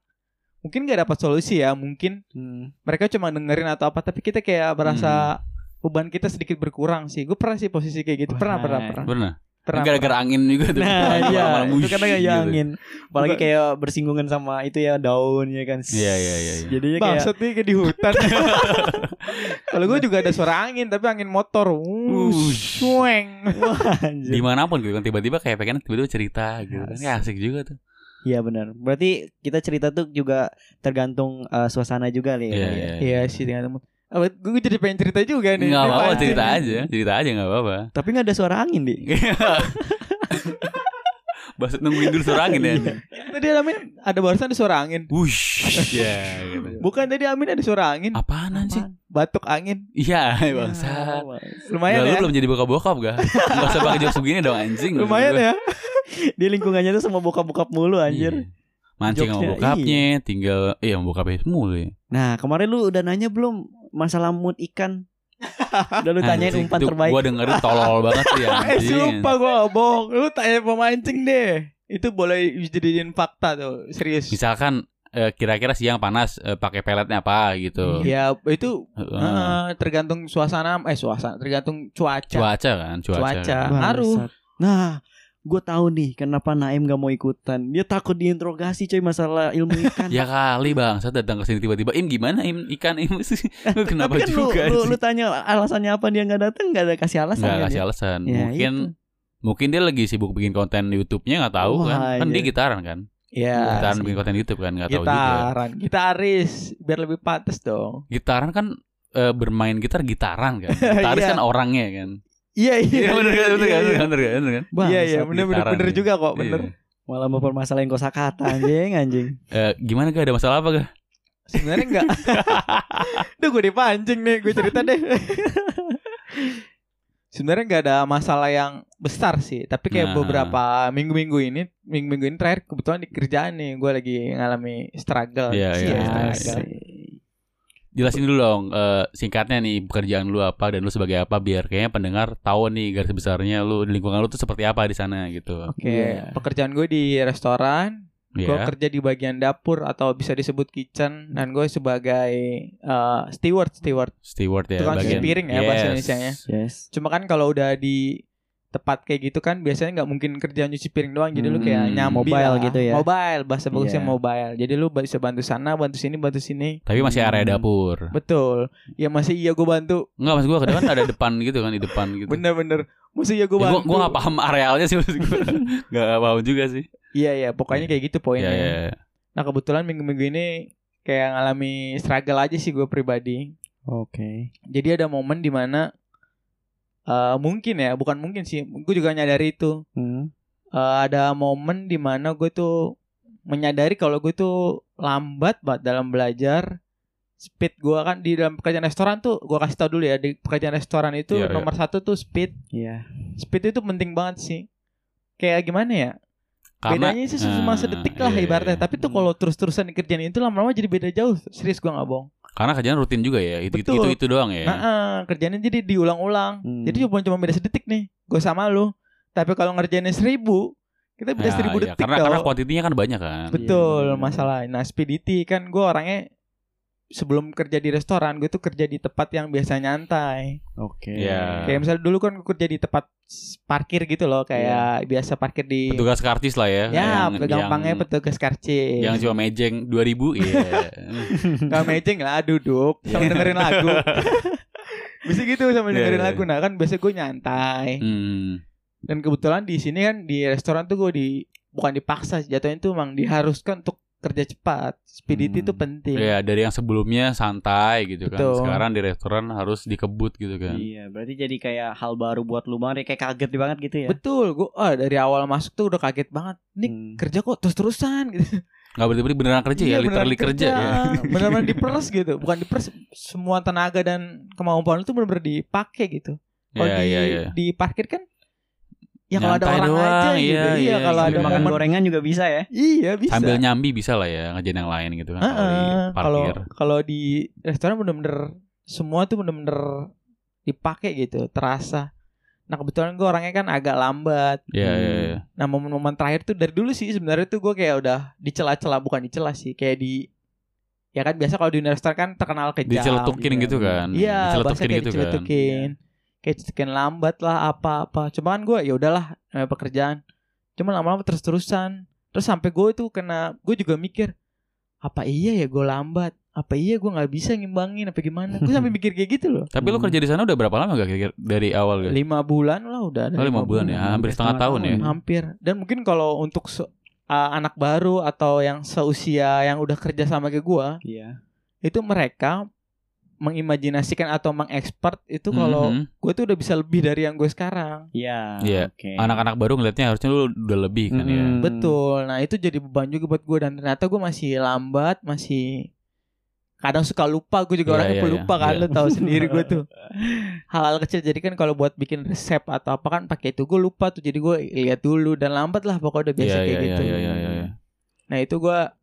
mungkin gak dapat solusi ya, mungkin Hmm. mereka cuma dengerin atau apa tapi kita kayak berasa beban kita sedikit berkurang sih. Gue pernah sih posisi kayak gitu. Pernah, pernah, pernah. Pernah. pernah Gara-gara angin juga tuh. Nah iya itu kan kayak gitu. angin Apalagi kayak bersinggungan sama itu ya daun ya kan Iya, iya, iya, iya. Jadinya kayak Bangsat nih kayak di hutan. Kalau gue juga ada suara angin tapi angin motor. Wush. Sweng. Di mana pun gitu kan tiba-tiba kayak pengen tiba-tiba cerita gitu kan. Ya asik juga tuh. Iya benar Berarti kita cerita tuh juga tergantung eh, suasana juga nih ya Iya, kan, ya? iya. Iya sih dengan. Oh, gue jadi pengen cerita juga nih. Enggak apa-apa cerita aja, cerita aja enggak apa-apa. Tapi gak ada suara angin di Bahasa nungguin dulu suara angin ya. Iya. Tadi Amin ada barusan ada suara angin. Wush. Ya gitu. Bukan tadi Amin ada suara angin. Apaan sih? Batuk angin. Iya, Ah, bangsa. Lumayan Gak, lu ya. belum jadi bokap-bokap gak? Gak usah pakai jokes begini dong anjing Lumayan ya. Di lingkungannya tuh sama bokap-bokap mulu anjir Iya. Mancing sama Jokesnya, bokapnya Tinggal Iya sama bokapnya semua ya Nah kemarin lu udah nanya belum Masalah mood ikan Udah lu tanyain umpan itu terbaik Gua dengerin tolol banget sih Eh anjing sumpah gue bohong. Lu tanya pemancing deh. Itu boleh dijadiin fakta tuh. Serius. Misalkan eh, Kira-kira siang panas eh, pakai peletnya apa gitu Ya itu eh, tergantung suasana eh suasana tergantung cuaca. Cuaca kan Cuaca, Cuaca. Ngaruh. Nah gue tahu nih kenapa Naim gak mau ikutan Dia takut diinterogasi coy masalah ilmu ikan Ya kali bang Saya datang ke sini tiba-tiba Im gimana Im Ikan Im Lu Kenapa kan juga lu, lu, sih lu tanya alasannya apa dia gak datang Gak ada kasih alasan Nggak kan kasih dia? alasan Ya, Mungkin Mungkin dia lagi sibuk bikin konten YouTube-nya nggak tahu Wah, kan Kan iya. dia gitaran kan Ya. Gitaran sih. bikin konten YouTube kan nggak tahu juga Gitaran, gitaris biar lebih pantas dong. Gitaran kan eh, bermain gitar gitaran kan Gitaris Iya. kan orangnya kan Iya Iya bener kan bener kan iya, bener iya. kan bener kan bener kan Iya iya bener bener bener juga kok bener. Iya. Malah mempermasalahin kosakata anjing anjing Eh, Gimana gak ada masalah apa gak? Sebenarnya enggak. Duh gue dipancing nih, gue cerita deh. Sebenarnya nggak ada masalah yang besar sih, tapi kayak Nah. beberapa minggu-minggu ini, minggu-minggu ini terakhir kebetulan di kerjaan nih, gue lagi ngalami struggle. Iya, Sih, iya, ya, iya, struggle. Jelasin dulu dong eh, Singkatnya nih Pekerjaan lu apa Dan lu sebagai apa Biar kayaknya pendengar tahu nih Garis besarnya lu Di lingkungan lu tuh seperti apa di sana gitu Oke, Iya. pekerjaan gue di restoran, gue Iya kerja di bagian dapur atau bisa disebut kitchen, dan gue sebagai uh, steward, steward. Steward ya Tukang cuci bagian piring ya bahasa Yes. Indonesianya. Yes Cuma kan kalau udah di tempat kayak gitu kan biasanya nggak mungkin kerja nyuci piring doang jadi lu kayak Hmm, nyambi mobile lah. gitu ya. mobile bahasa bagusnya Iya. mobile. Jadi lu bisa bantu sana bantu sini bantu sini. Tapi masih area Hmm. dapur. Betul. Ya masih iya gue bantu. Enggak mas gue kadang kan ada depan gitu kan Di depan gitu. Bener-bener. Masih iya gue Ya, bantu. gue gak paham arealnya sih maksud gue Gak paham juga sih. Iya iya. Pokoknya kayak gitu poinnya. Iya iya. Nah kebetulan minggu-minggu ini kayak ngalami struggle aja sih gue pribadi. Oke. Jadi ada momen di mana eh mungkin ya bukan mungkin sih gue juga nyadari itu Hmm. Eh, ada momen di mana gue tuh menyadari kalau gue tuh lambat banget dalam belajar speed gue kan di dalam pekerjaan restoran tuh gue kasih tau dulu ya di pekerjaan restoran itu Iya, iya. nomor satu tuh speed Iya. speed itu penting banget sih kayak gimana ya Karena bedanya sih cuma Ah, sedetik lah iya, iya, ibaratnya iya. tapi tuh kalau terus-terusan dikerjain itu lama-lama jadi beda jauh serius gue nggak bohong karena kerjaan rutin juga ya. Itu itu Betul. itu, itu doang ya. Nah, ah, kerjaannya jadi diulang-ulang Hmm. jadi cuma cuma beda sedetik nih gue sama lu tapi kalau ngerjainnya seribu kita beda Ya, seribu ya, detik karena karena kuantitinya kan banyak kan. Betul Iya, benar. masalah. Nah Speedity kan gue orangnya sebelum kerja di restoran gue tuh kerja di tempat yang biasa nyantai. Oke. Iya. Kayak misalnya dulu kan gue kerja di tempat parkir gitu loh, kayak biasa parkir di. Petugas kartis lah ya. Ya, yang, gampangnya yang, petugas karcis. yang cuma mejeng 2000 iya. Gak mejeng lah, duduk sama dengerin lagu. bisa gitu sama Iya, dengerin iya. lagu. Nah kan biasa gue nyantai. Hmm. Dan kebetulan di sini kan di restoran tuh gue di bukan dipaksa, jatuhnya tuh emang diharuskan untuk kerja cepat. Speedity Hmm. tuh penting. Ya dari yang sebelumnya santai gitu kan. Betul. Sekarang di restoran harus dikebut gitu kan. Iya, berarti jadi kayak hal baru buat lu banget, kayak kaget banget gitu ya. Betul, gue ah, dari awal masuk tuh udah kaget banget. Nih Hmm. kerja kok terus-terusan gitu. Nggak berarti beneran kerja ya, Iya, literally beneran kerja, ya. Beneran diperes gitu. Bukan diperes semua tenaga dan kemampuan itu bener-bener dipakai gitu. Kalau Iya, di, iya, iya. di parkir kan ya kalau ada orang doang, aja gitu. iya, Iya, iya, kalau sambil ada makan momen- gorengan juga bisa ya. Iya, bisa. Sambil nyambi bisa lah ya ngerjain yang lain gitu kan. kalau Kalau di restoran bener-bener semua tuh bener-bener dipakai gitu, terasa. Nah kebetulan gue orangnya kan agak lambat. Iya, iya, iya. Nah momen-momen terakhir tuh dari dulu sih sebenarnya tuh gue kayak udah dicela-cela bukan dicela sih kayak di ya kan biasa kalau di restoran kan terkenal kejam. Diceletukin iya, gitu kan. Iya, Diceletukin gitu kan. Kayak cekin lambat lah apa-apa. Cuman gue ya udahlah namanya pekerjaan. Cuman lama-lama terus-terusan. Terus sampai gue tuh kena gue juga mikir apa iya ya gue lambat? Apa iya gue nggak bisa ngimbangin apa gimana? Gue sampai mikir kayak gitu loh. Tapi lu Hmm. kerja di sana udah berapa lama gak kira-kira dari awal gak? Lima bulan lah udah. ada Oh, lima bulan ya, hampir setengah tahun ya. hampir dan mungkin kalau untuk se- uh, anak baru atau yang seusia yang udah kerja sama kayak gua Iya. itu mereka mengimajinasikan atau mengekspert itu kalau Mhm. gue tuh udah bisa lebih dari yang gue sekarang Iya. Iya. Oke. Anak-anak baru ngeliatnya harusnya lu udah lebih kan ya. Mm. betul nah itu jadi beban juga buat gue dan ternyata gue masih lambat masih kadang suka lupa gue juga Iya, orangnya iya, pelupa iya. kan Iya. lo tahu sendiri gue tuh hal-hal kecil jadi kan kalau buat bikin resep atau apa kan pakai itu gue lupa tuh jadi gue lihat dulu dan lambat lah pokoknya udah biasa Iya, kayak iya, gitu iya, iya, iya, iya. Nah itu gua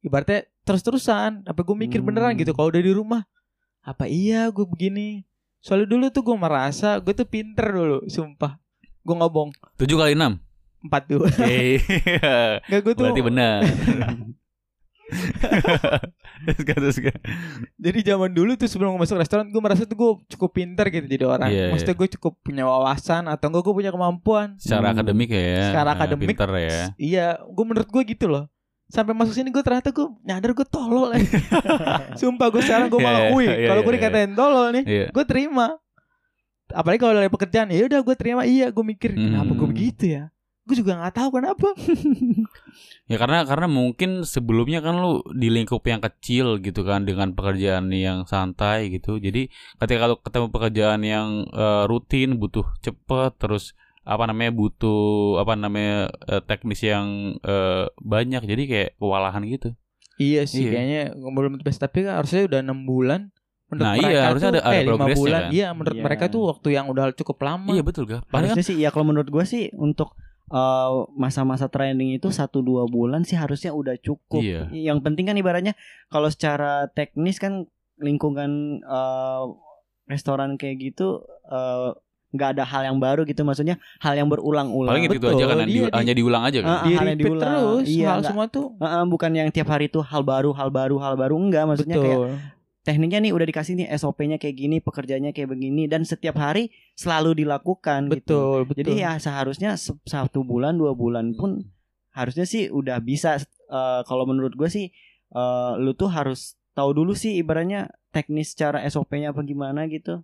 ibaratnya terus-terusan. Apa gue mikir Hmm. beneran gitu kalau udah di rumah. Apa iya gue begini? Soalnya dulu tuh gue merasa gue tuh pinter dulu, sumpah. Gue ngobong 7 kali 6. empat dua. Oke. Gak gue tuh. Berarti benar. Jadi zaman dulu tuh sebelum masuk restoran gue merasa tuh gue cukup pinter gitu jadi orang. Iya, Maksudnya gue cukup punya wawasan atau enggak gue punya kemampuan. Secara Hmm. akademik ya. Secara Nah, akademik, Pinter ya. Iya, gue menurut gue gitu loh. Sampai masuk sini gue ternyata gue nyadar gue tolol eh. Sumpah gue sekarang gue Iya, mengakui iya, kalau gue iya. dikatain tolol nih, Iya. gue terima. Apalagi kalau dari pekerjaan ya udah gue terima iya gue mikir kenapa gue Hmm. begitu ya. Gue juga nggak tahu kenapa. Ya karena karena mungkin sebelumnya kan lu di lingkup yang kecil gitu kan dengan pekerjaan yang santai gitu. Jadi ketika kalau ketemu pekerjaan yang eh, rutin butuh cepet terus apa namanya butuh apa namanya eh, teknis yang eh, banyak jadi kayak kewalahan gitu. Iya sih Iya. kayaknya belum best tapi kan harusnya udah enam bulan. Menurut Nah, iya, mereka harusnya tuh, ada- ada eh, lima progresnya bulan. kan. Iya menurut Iya. mereka tuh waktu yang udah cukup lama. Iya betul gak? Harusnya sih ya kalau menurut gua sih untuk eh, masa-masa training itu satu dua bulan sih harusnya udah cukup. Iya. Yang penting kan ibaratnya kalau secara teknis kan lingkungan eh, restoran kayak gitu eh, nggak ada hal yang baru gitu maksudnya hal yang berulang-ulang. paling itu betul, aja kan iya, di- di- hanya diulang aja kan. Ah, Di hal yang diulang. terus Iya, hal semua tuh. Heeh, bukan yang tiap hari itu hal baru, hal baru, hal baru enggak maksudnya kayak Betul. tekniknya nih udah dikasih nih SOP-nya kayak gini, pekerjaannya kayak begini dan setiap hari selalu dilakukan gitu. Betul, betul. Jadi ya seharusnya se- satu bulan dua bulan pun harusnya sih udah bisa. eh, kalau menurut gue sih eh, lu tuh harus tahu dulu sih ibaratnya teknis cara SOP-nya apa gimana gitu.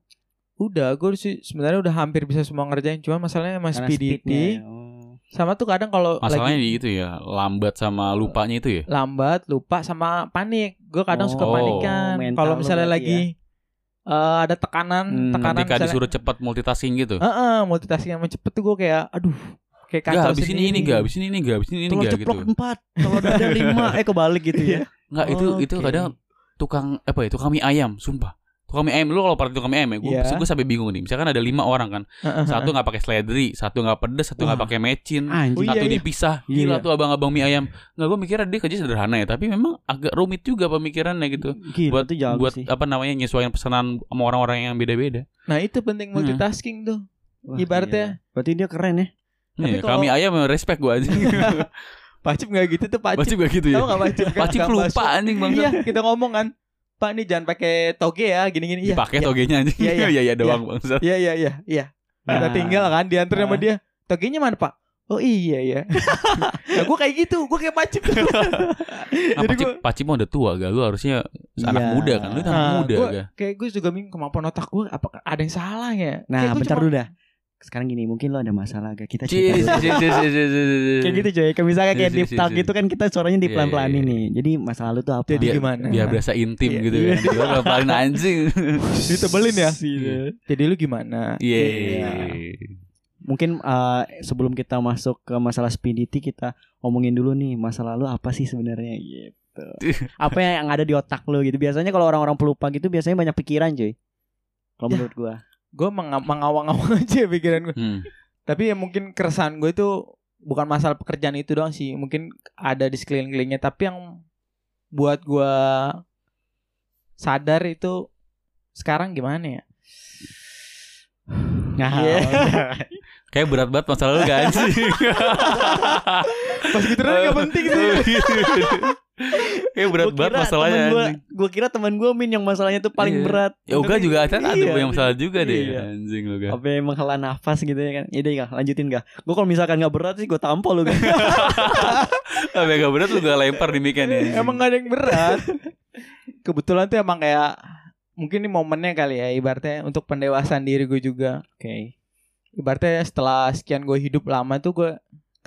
Udah, gue sih sebenarnya udah hampir bisa semua ngerjain. Cuma masalahnya sama Karena speednya, oh. Sama tuh kadang kalau Masalahnya lagi di itu ya, lambat sama lupanya itu ya. lambat, lupa sama panik. Gue kadang suka Oh, panikan. mental Kalau misalnya lagi eh, ada tekanan, Hmm, tekanan Ketika misalnya, disuruh cepat multitasking gitu. Heeh, multitasking yang cepet tuh gue kayak, aduh, kayak Gak kacau habis ini sendiri. ini gak habis ini ini gak habis ini ini gak ceplok gitu. empat, kalau ada lima, eh kebalik gitu ya. Nggak itu itu Oke. kadang tukang apa ya tukang mie ayam sumpah tukang mie ayam lu kalau pernah tukang mie ayam ya gue Iya. gue sampai bingung nih misalkan ada lima orang kan satu nggak pakai seledri satu nggak pedes satu nggak pakai mecin Anjing. Oh, satu iya, iya. dipisah Gila. gila tuh abang-abang mie ayam nggak gue mikirnya dia kerja sederhana ya tapi memang agak rumit juga pemikirannya gitu Gila buat buat sih. apa namanya nyesuaiin pesanan sama orang-orang yang beda-beda Nah itu penting Hmm. multitasking tuh. Wah, ibaratnya- gila. Berarti dia keren ya. Nih, kalau- kami ayam respect gue aja Pacip nggak gitu tuh Pacip. pasti gak gitu ya Tahu nggak Pacip? kan? Kang lupa anjing bang Iya kita ngomong kan. Pak nih jangan pakai toge ya gini-gini. Iya. dipakai Iya. togenya anjing Iya, iya. iya iya doang bang Iya iya iya iya. Kita Nah. tinggal kan diantar sama Nah. dia. Togenya mana Pak? Oh iya ya. nah, gue kayak gitu, gue kayak Pacip. Nah, Jadi Pacip, gua- Pacip mah udah tua gak? Lu harusnya anak Iya. muda kan? Lu anak Nah, muda gua- gak? kayak gue juga bingung kemampuan otak gue apa ada yang salah ya? Nah, bentar cuma- dulu dah. Sekarang gini, mungkin lo ada masalah gak? Kita cerita. Kayak gitu coy, kayak misalnya kayak deep talk gitu kan kita suaranya di Iya, pelan-pelan iya, ini. Jadi masa lalu tuh apa? Jadi Biar- gimana? Biar berasa intim Iya, gitu iya. kan Gue ngapalin anjing Ditebelin ya? Iya. Jadi lu gimana? Iya Mungkin eh, sebelum kita masuk ke masalah speedity kita ngomongin dulu nih masa lalu apa sih sebenarnya gitu. apa yang ada di otak lo gitu. Biasanya kalau orang-orang pelupa gitu biasanya banyak pikiran cuy. Kalau Ya. menurut gua. Gue mengawang-awang aja pikiran gue. Hmm. Tapi ya mungkin keresahan gue itu bukan masalah pekerjaan itu doang sih. Mungkin ada di sekeliling-kelilingnya. Tapi yang buat gue sadar itu sekarang gimana ya? Nah, Iya. Kayak berat banget masalah lu gak anjing Pas gitu gak penting sih. Kayak berat Gua banget masalahnya gua, anjing gua kira temen gua Min yang masalahnya tuh paling Iya. berat. Ya Uga Tapi- juga ada ada Iya. yang masalah juga deh Iya. Anjing lu gak Apa emang hela nafas gitu ya kan? Yaudah ya, lanjutin gak? Gue kalau misalkan gak berat sih gue tampol lu kan. Tapi gak berat lu gak lempar di mic-nya nih emang gak ada yang berat. Kebetulan tuh emang kayak mungkin ini momennya kali ya ibaratnya untuk pendewasaan diri gue juga. Oke. Ibaratnya setelah sekian gue hidup lama tuh gue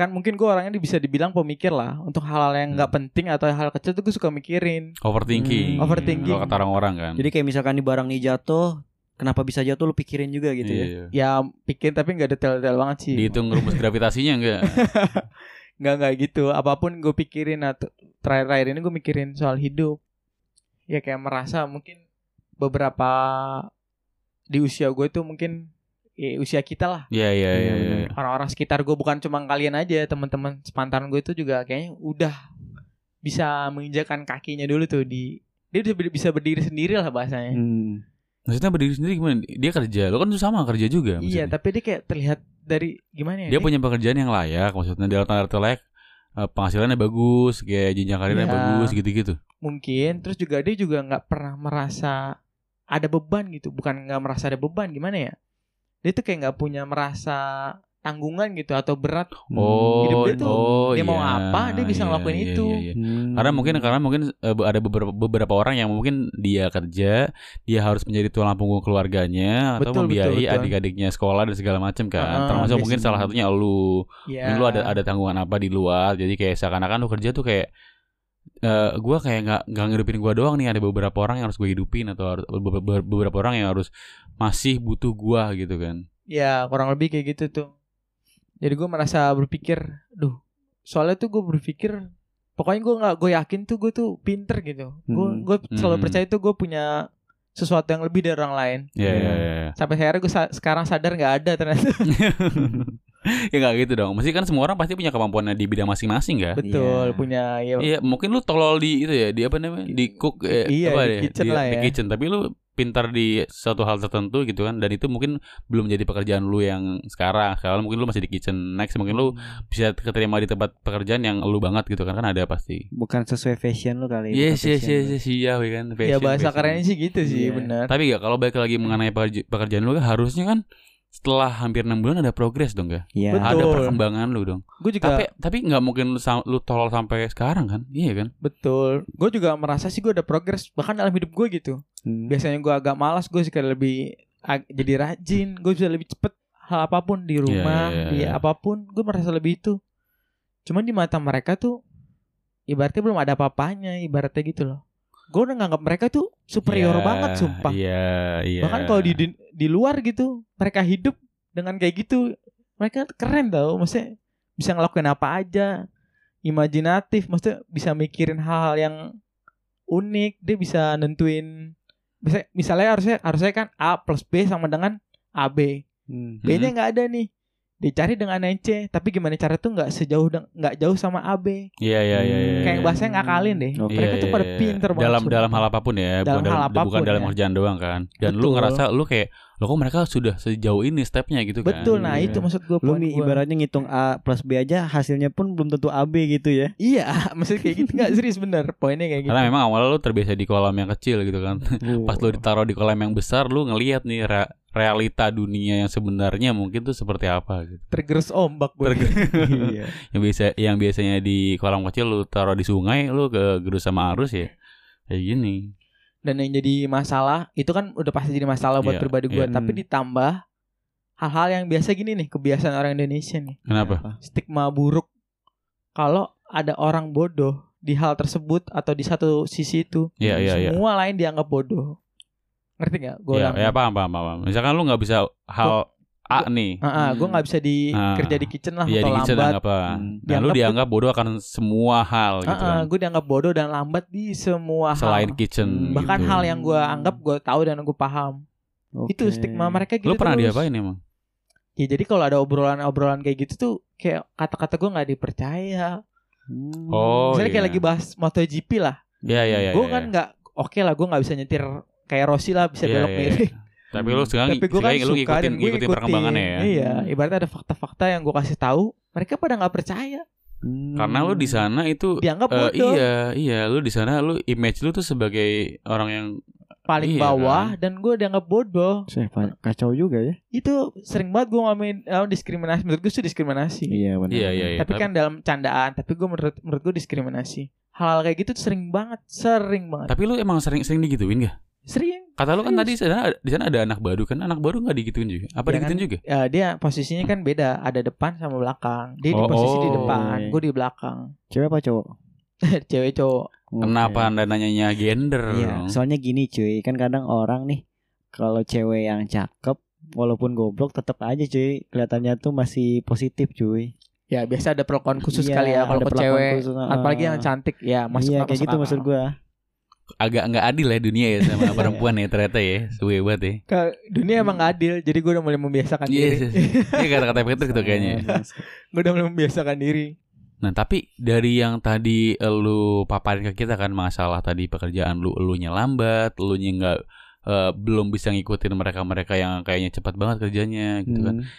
kan mungkin gue orangnya bisa dibilang pemikir lah. Untuk hal-hal yang nggak penting atau hal kecil tuh gue suka mikirin. Overthinking. Hmm, overthinking. Kalau kata orang-orang kan. Jadi kayak misalkan di barang nih jatuh, kenapa bisa jatuh lu pikirin juga gitu ya. Iya. ya pikir tapi nggak detail-detail banget sih. Dihitung rumus gravitasinya enggak nggak nggak gitu. Apa pun gue pikirin atau terakhir-terakhir ini gue mikirin soal hidup. Ya kayak merasa mungkin beberapa di usia gue tuh mungkin ya, usia kita lah Iya iya Iya, iya iya. orang-orang sekitar gue bukan cuma kalian aja teman-teman sepantaran gue itu juga kayaknya udah bisa menginjakan kakinya dulu tuh di dia bisa bisa berdiri sendiri lah bahasanya Hmm. Maksudnya berdiri sendiri gimana? Dia kerja, lo kan tuh sama kerja juga iya maksudnya. tapi dia kayak terlihat dari gimana ya Dia punya pekerjaan yang layak Maksudnya dalam tanda layak eh, Penghasilannya bagus Kayak jenjang karirnya Iya. bagus Gitu-gitu mungkin terus juga dia juga nggak pernah merasa ada beban gitu bukan nggak merasa ada beban gimana ya dia tuh kayak nggak punya merasa tanggungan gitu atau berat Oh, Hidup dia tuh, oh, dia mau iya, apa, dia bisa iya, ngelakuin iya, itu. iya, iya. Hmm. Karena mungkin karena mungkin eh, ada beberapa beberapa orang yang mungkin dia kerja, dia harus menjadi tulang punggung keluarganya atau Betul, membiayai betul, betul. adik-adiknya sekolah dan segala macam kan. Ah, Termasuk biasanya. mungkin salah satunya lu. Mungkin lu ada ada tanggungan apa di luar. Jadi kayak seakan-akan lu kerja tuh kayak eh gua kayak nggak nggak ngidupin gua doang nih ada beberapa orang yang harus gue hidupin atau harus beberapa, orang yang harus masih butuh gua gitu kan. ya kurang lebih kayak gitu tuh jadi gue merasa berpikir duh soalnya tuh gue berpikir pokoknya gue nggak gue yakin tuh gue tuh pinter gitu gue Hmm. gue selalu Hmm. percaya tuh gue punya sesuatu yang lebih dari orang lain Iya Iya. iya iya. sampai akhirnya gue sekarang sadar nggak ada ternyata ya nggak gitu dong. Mesti kan semua orang pasti punya kemampuannya di bidang masing-masing kan. betul Iya. punya ya Iya, mungkin lu tolol di itu ya, di apa namanya? Di cook eh, Iya, apa di ya? kitchen di, lah di ya. kitchen, tapi lu pintar di suatu hal tertentu gitu kan dan itu mungkin belum jadi pekerjaan lu yang sekarang. Sekarang mungkin lu masih di kitchen. Next mungkin lu bisa keterima di tempat pekerjaan yang lu banget gitu kan kan ada pasti. bukan sesuai fashion lu kali. Yes, bukan yes, yes, lu. yes, iya we kan. ya Fashion, bahasa fashion. kerennya sih gitu sih Iya. benar Tapi gak kalau balik lagi mengenai pekerja- pekerjaan lu kan harusnya kan setelah hampir enam bulan ada progres dong gak? Iya. Betul. Ada perkembangan lu dong. gue juga Tapi tapi nggak mungkin lu, lu tolol sampai sekarang kan? Iya kan? betul gue juga merasa sih gue ada progres bahkan dalam hidup gue gitu Hmm. biasanya gue agak malas gue sih kayak lebih ag- jadi rajin gue bisa lebih cepet hal apa pun di rumah iya, di iya. apa pun gue merasa lebih itu cuman di mata mereka tuh ibaratnya belum ada apa-apanya ibaratnya gitu loh gue udah nganggap mereka tuh superior Iya, banget sumpah Iya, iya. bahkan kalau di, di luar gitu mereka hidup dengan kayak gitu. Mereka keren tau maksudnya bisa ngelakuin apa aja imajinatif maksudnya bisa mikirin hal-hal yang unik dia bisa nentuin bisa misalnya harusnya harusnya kan A plus B sama dengan AB Hmm. B-nya nggak ada nih dicari dengan C tapi gimana cara tuh nggak sejauh nggak jauh sama AB Iya iya iya. iya. kayak bahasanya ngakalin deh Oke. mereka Iya, tuh iya, pada iya. pinter banget dalam sumpah. dalam hal apa pun ya Dalam bukan hal dalam, bukan apa pun, dalam ya. kerjaan doang kan dan lu Betul. ngerasa lu kayak lo kok mereka sudah sejauh ini stepnya gitu kan betul nah Iya. itu maksud gue Lu nih ibaratnya ngitung A plus B aja hasilnya pun belum tentu AB gitu ya. iya maksud kayak gitu nggak serius bener poinnya kayak gitu karena memang awalnya lu terbiasa di kolam yang kecil gitu kan pas lu ditaruh di kolam yang besar lu ngelihat nih realita dunia yang sebenarnya mungkin tuh seperti apa gitu. Tergerus ombak boy. Iya. yang biasa yang biasanya di kolam kecil lu taruh di sungai lu ke gerus sama arus ya? Kayak gini. Dan yang jadi masalah itu kan udah pasti jadi masalah buat Iya, pribadi gue iya. tapi ditambah hal-hal yang biasa gini nih kebiasaan orang Indonesia nih. Kenapa? Stigma buruk. Kalau ada orang bodoh di hal tersebut atau di satu sisi itu Iya iya iya. semua lain dianggap bodoh ngerti nggak gue Iya, ya paham, paham, paham. Misalkan lu nggak bisa hal A nih, gue nggak bisa di Ah. kerja di kitchen lah Iya atau di kitchen lambat apa? Hmm. Dan lu Dianggap bodoh akan semua hal gitu kan. gue dianggap bodoh dan lambat di semua Selain hal kitchen. bahkan gitu. hal yang gue anggap gue tahu dan gue paham itu Oke. stigma mereka gitu Lu pernah terus. diapain emang? Ya jadi kalau ada obrolan-obrolan kayak gitu tuh kayak kata-kata gue nggak dipercaya. Hmm. Oh, Misalnya kayak iya. lagi bahas MotoGP lah. Iya iya iya. gue iya. kan nggak oke lah gue nggak bisa nyetir kayak Rossi lah bisa Iya, belok kiri. iya. Tapi lu sekarang Tapi gue kan lu suka ngikutin, gue ngikutin perkembangannya ya. Iya, ibaratnya ada fakta-fakta yang gue kasih tahu, mereka pada nggak percaya. Hmm. Karena lu di sana itu Dianggap eh, bodoh, iya iya lu di sana lu image lu tuh sebagai orang yang paling iya bawah kan. dan gue dianggap bodoh. Kacau juga ya. Itu sering banget gue ngalamin eh, diskriminasi. Menurut gue itu diskriminasi. Iya benar. iya iya iya. tapi kan dalam candaan, tapi gue menurut menurut gue diskriminasi. Hal-hal kayak gitu tuh sering banget, sering banget. tapi lu emang sering sering digituin gak? Sering. Kata lu kan tadi di sana di ada anak baru kan anak baru nggak digituin juga? Apa Ya digituin kan? juga? Ya, dia posisinya kan beda, ada depan sama belakang. Dia di Oh, posisi di oh. depan, gue di belakang. Cewek apa cowok? Cewek cowok. Kenapa anda nanyanya gender? Iya, soalnya gini cuy, kan kadang orang nih kalau cewek yang cakep walaupun goblok tetap aja cuy kelihatannya tuh masih positif cuy. Ya biasa ada perlakuan khusus Iya, kali ya kalau ke cewek, khusus, apalagi ah. yang cantik ya masuk iya, masuk kayak gitu akal. maksud gua. Agak nggak adil ya dunia ya sama perempuan ya ternyata ya. Suwe banget ya. Ke- dunia emang gak adil, jadi gue udah mulai membiasakan Iya, diri. iya. Ini kata-kata Peter gitu kayaknya. gue udah mulai membiasakan diri. Nah tapi dari yang tadi lu paparin ke kita kan masalah tadi pekerjaan lu elunya lambat, elunya nggak eh, belum bisa ngikutin mereka-mereka yang kayaknya cepat banget kerjanya gitu kan. Hmm.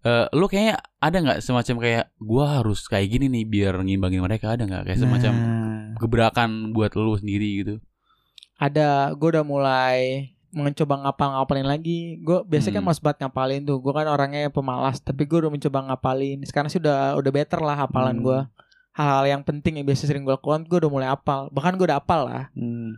Eh, lu kayaknya ada nggak semacam kayak gua harus kayak gini nih biar ngimbangin mereka ada nggak kayak semacam Nah, gebrakan buat lu sendiri gitu. Ada, gue udah mulai mencoba ngapal-ngapalin lagi. Gue biasanya kan Hmm. mas banget ngapalin tuh. Gue kan orangnya pemalas, tapi gue udah mencoba ngapalin. Sekarang sih udah udah better lah hafalan Hmm. gue. Hal-hal yang penting yang biasa sering gue lakukan, gue udah mulai apal. Bahkan gue udah apal lah. hmm.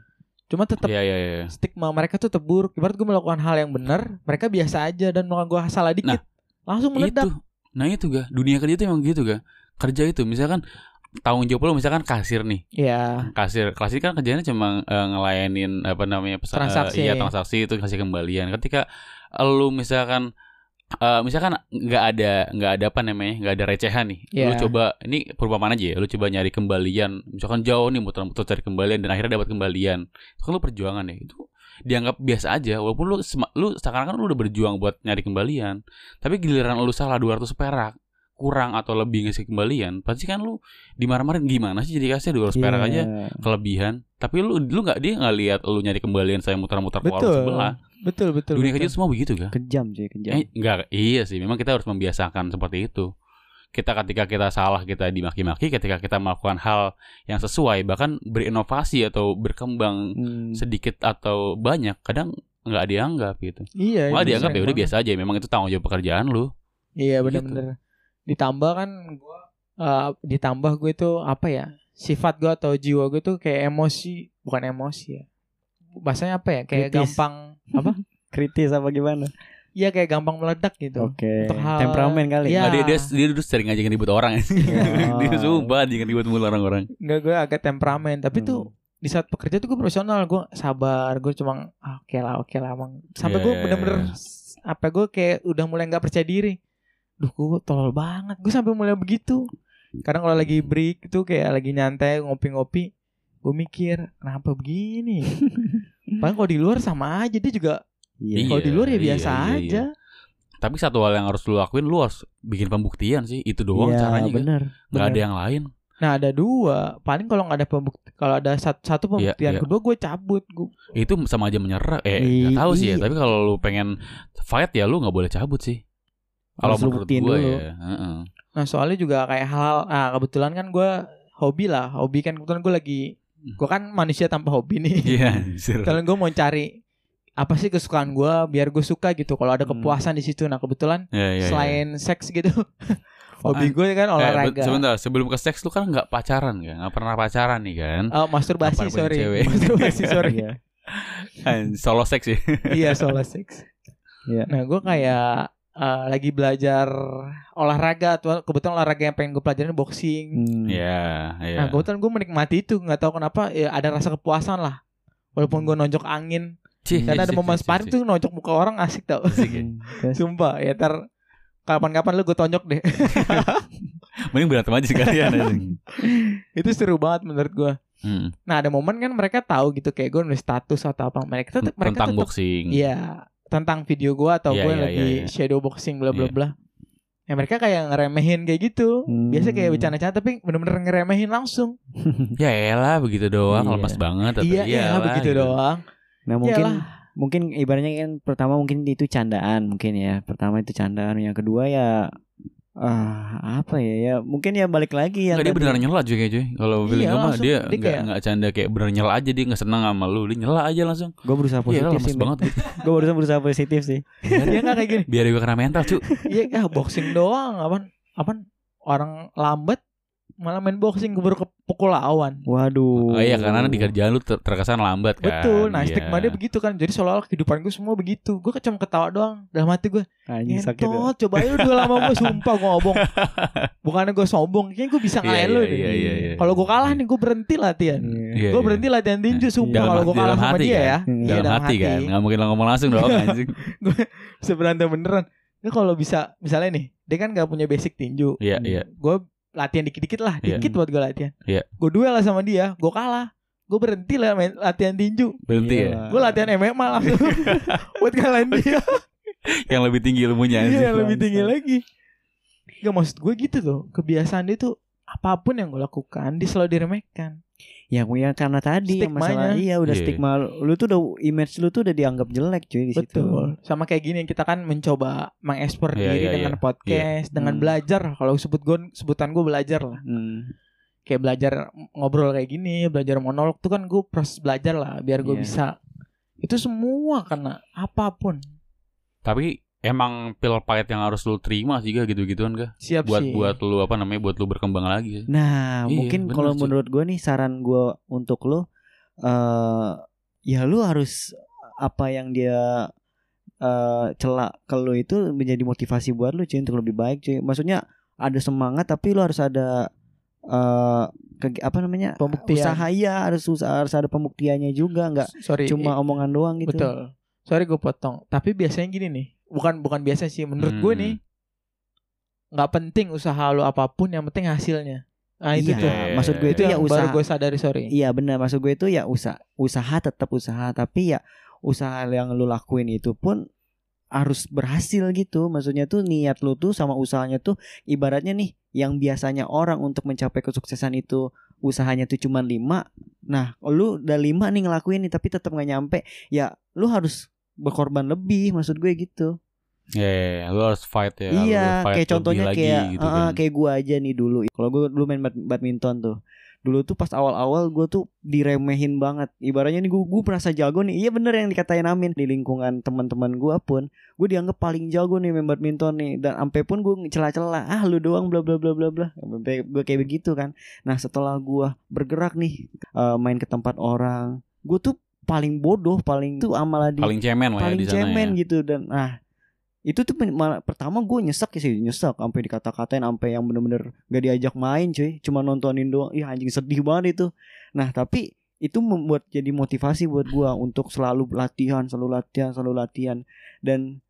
Cuma tetap Iya iya iya. stigma mereka tuh terburuk. Ibarat gue melakukan hal yang benar, mereka biasa aja dan melakukan gue salah dikit, langsung meledak. Itu. Nah itu ga dunia kerja itu emang gitu ga kerja itu misalkan tanggung jawab lu misalkan kasir nih. Ya, kasir. Klasik kan kerjanya cuma eh, ngelayanin apa namanya pesan Transaksi. iya transaksi itu kasih kembalian. Ketika lu misalkan eh, misalkan nggak ada nggak ada apa namanya nggak ada recehan nih lu Iya. coba ini perumpamaan aja ya lu coba nyari kembalian. Misalkan jauh nih muter-muter cari kembalian dan akhirnya dapat kembalian. Itu kan lu perjuangan ya. Itu dianggap biasa aja walaupun lu lu sekarang kan lu udah berjuang buat nyari kembalian tapi giliran lu salah 200 perak kurang atau lebih ngasih kembalian pasti kan lu dimarah-marahin gimana sih jadi kasih 200 perak aja Iya. kelebihan tapi lu lu nggak dia nggak lihat lu nyari kembalian saya muter-muter ke warung betul. sebelah Betul, betul. dunia betul. kerja semua begitu kan Kejam cuy, kejam. eh, enggak iya sih memang kita harus membiasakan seperti itu kita ketika kita salah kita dimaki-maki ketika kita melakukan hal yang sesuai bahkan berinovasi atau berkembang Hmm. sedikit atau banyak kadang nggak dianggap gitu Iya, malah itu dianggap sering ya udah biasa aja memang itu tanggung jawab pekerjaan lu Iya Gitu. Ditambah kan gua eh, ditambah gue tuh apa ya? Sifat gue atau jiwa gue tuh kayak emosi, bukan emosi ya. Bahasanya apa ya? Kayak Kritis. gampang apa? Kritis apa gimana? Iya kayak gampang meledak gitu. Oke. Untuk hal- Temperamen kali. Iya. Nggak, dia, dia dia dulu sering ngajakin ribut orang Oh. dia sumpah jangan ribut mulu orang-orang Enggak gue agak temperamen, tapi Hmm. tuh di saat bekerja tuh gue profesional, gue sabar, gue cuma ah, oke lah, oke lah, emang. Sampai Iya, gue iya, bener-bener iya. apa gue kayak udah mulai nggak percaya diri. Duh, gue tolol banget. Gue sampai mulai begitu. Kadang kalau lagi break itu kayak lagi nyantai ngopi-ngopi, gue mikir kenapa begini Padahal kalau di luar sama aja dia juga Iya. kalau di luar ya iya, biasa iya, iya. aja Tapi satu hal yang harus lu lakuin lu harus bikin pembuktian sih. Itu doang Iya, caranya kan. bener. Gak ada Bener. yang lain. nah ada dua paling kalau nggak ada pembukti kalau ada satu, satu Iya, pembuktian iya. kedua gue cabut gue Itu sama aja menyerah. Eh, I- gak tahu sih ya. Tapi kalau lu pengen fight ya lu nggak boleh cabut sih. Kalau Harus lu buktiin gue dulu. ya. Heeh. nah soalnya juga kayak hal ah kebetulan kan gue hobi lah hobi kan kebetulan gue lagi gue kan manusia tanpa hobi nih Iya, anjir. Kalau gue mau cari apa sih kesukaan gue biar gue suka gitu kalau ada Hmm. kepuasan di situ nah kebetulan Iya, iya, iya. selain seks gitu hobi gue kan Eh, olahraga sebentar, sebelum ke seks lu kan nggak pacaran kan? Nggak pernah pacaran nih kan? Oh, masturbasi sorry cewek? masturbasi sorry Iya. Kan, Solo seks ya. iya soal seks Iya. nah gue kayak eh, lagi belajar olahraga tuh kebetulan olahraga yang pengen gue pelajarin boxing Hmm. Iya, iya. nah kebetulan gue menikmati itu nggak tahu kenapa ya ada rasa kepuasan lah walaupun gue nonjok angin Cih, karena cih, ada cih, momen cih, sparring tuh nonjok muka orang asik tau Asik ya. Hmm. Sumpah ya ntar kapan-kapan lu gue tonjok deh Mending berantem aja sekalian anjing. itu seru banget menurut gue Hmm, Nah ada momen kan mereka tahu gitu kayak gue nulis status atau apa mereka tetap mereka Tentang boxing. iya tentang video gue atau Iya, gue iya, lagi iya, iya. shadow boxing bla bla Iya. bla. Ya mereka kayak ngeremehin kayak gitu. Hmm. Biasa kayak bercanda-canda tapi bener-bener ngeremehin langsung. Ya elah begitu doang, Iya. lemas banget. atau iya iya iyalah, begitu gitu. doang. Nah mungkin Iyalah. mungkin ibaratnya kan pertama mungkin itu candaan mungkin ya pertama itu candaan yang kedua ya ah apa ya ya mungkin ya balik lagi ya dia beneran nyela cuy kayak cuy. Kalau Iya, Billy mah dia kayak- enggak canda kayak bener nyela aja dia enggak senang sama lu. Dia nyela aja langsung. gue berusaha Iya positif lemas sih banget gitu. gue berusaha berusaha positif sih Dia nggak kayak gini. Biar gue kena mental cu. Iya ya boxing doang apaan apaan orang lambat malah main boxing keburu kepukul lawan. waduh Oh iya karena di kerjaan lu ter- terkesan lambat kan. Betul. Nah Iya. stigma dia begitu kan. Jadi seolah-olah kehidupan gue semua begitu. Gue cuma ketawa doang. Dalam hati gue. anjing sakit ya. Coba lu dua lama gue sumpah gue ngomong. Bukannya gue sombong, kayaknya gue bisa Iya, ngalahin iya, lu. iya, deh. iya, iya. Kalau gue kalah nih gue berhenti latihan. Iya, gue berhenti latihan tinju sumpah Dalam- kalau gue dalam kalah sama hati dia kan? ya. Hmm. Iya, dalam hati kan Nggak mungkin lo ngomong langsung dong anjing Bisa berantem beneran. Nah kalau bisa misalnya nih, dia kan gak punya basic tinju. Iya iya Gue latihan dikit-dikit lah, Iya. dikit buat gue latihan. Iya. Gue duel lah sama dia, gue kalah. Gue berhenti lah main latihan tinju. Berhenti Iya. ya Gue latihan MMA langsung buat kalahin dia. Yang lebih tinggi ilmunya Iya, yang lebih tinggi lagi. Gak maksud gue gitu tuh. Kebiasaan dia tuh apa pun yang gue lakukan dia selalu diremehkan. Ya ya karena tadi yang masalah Stigmanya. iya udah Iya. stigma lu tuh udah image lu tuh udah dianggap jelek cuy di situ Betul. Sama kayak gini kita kan mencoba mengekspor Iya, diri iya, dengan iya. podcast, dengan Hmm. belajar. Kalau sebut gue sebutan gue belajar lah. Hmm. Kayak belajar ngobrol kayak gini, belajar monolog tuh kan gue proses belajar lah biar gue Iya. bisa. Itu semua karena apa pun. Tapi emang pil pahit yang harus lu terima sih gak gitu-gituan gak Siap Buat sih. buat lu apa namanya Buat lu berkembang lagi sih Nah, Iya, mungkin kalau menurut gue nih saran gue untuk lo eh ya lu harus apa yang dia eh celak ke lu itu menjadi motivasi buat lu cuy untuk lebih baik cuy. Maksudnya ada semangat tapi lu harus ada eh kegi- apa namanya? Pembuktian. Usaha iya, harus usaha, harus ada pembuktiannya juga, nggak Sorry. cuma omongan doang gitu. Betul. Sorry gue potong. Tapi biasanya gini nih. Bukan bukan biasa sih. Menurut gue Hmm. nih. nggak penting usaha lu apa pun. Yang penting hasilnya. Nah itu Iya, tuh. maksud gue Itu itu ya yang usaha baru gue sadari sorry. Iya benar maksud gue itu ya usaha usaha tetap usaha tapi ya usaha yang lu lakuin itu pun harus berhasil gitu maksudnya tuh niat lu tuh sama usahanya tuh ibaratnya nih yang biasanya orang untuk mencapai kesuksesan itu usahanya tuh cuma lima nah lu udah lima nih ngelakuin nih tapi tetap nggak nyampe ya lu harus berkorban lebih maksud gue gitu Ya, ya, ya, lu harus fight ya. iya, fight kayak contohnya lagi kayak gitu kan. kayak gua aja nih dulu. Kalau gua dulu main bad- badminton tuh. Dulu tuh pas awal-awal gua tuh diremehin banget. Ibaratnya nih gua, gua merasa jago nih. Iya bener yang dikatain Amin di lingkungan teman-teman gua pun, gua dianggap paling jago nih main badminton nih dan sampai pun gua celah-celah, ah lu doang bla bla bla bla bla. Gua kayak begitu kan. Nah, setelah gua bergerak nih eh, main ke tempat orang, gua tuh paling bodoh, paling tuh amalah di paling cemen lah ya paling di sana cemen ya. gitu dan nah itu tuh pen- malah, pertama gue nyesek sih nyesek sampai dikata-katain sampai yang bener-bener gak diajak main cuy. Cuma nontonin doang. Ih anjing sedih banget itu. Nah tapi itu membuat jadi motivasi buat gue untuk selalu latihan selalu latihan selalu latihan. Dan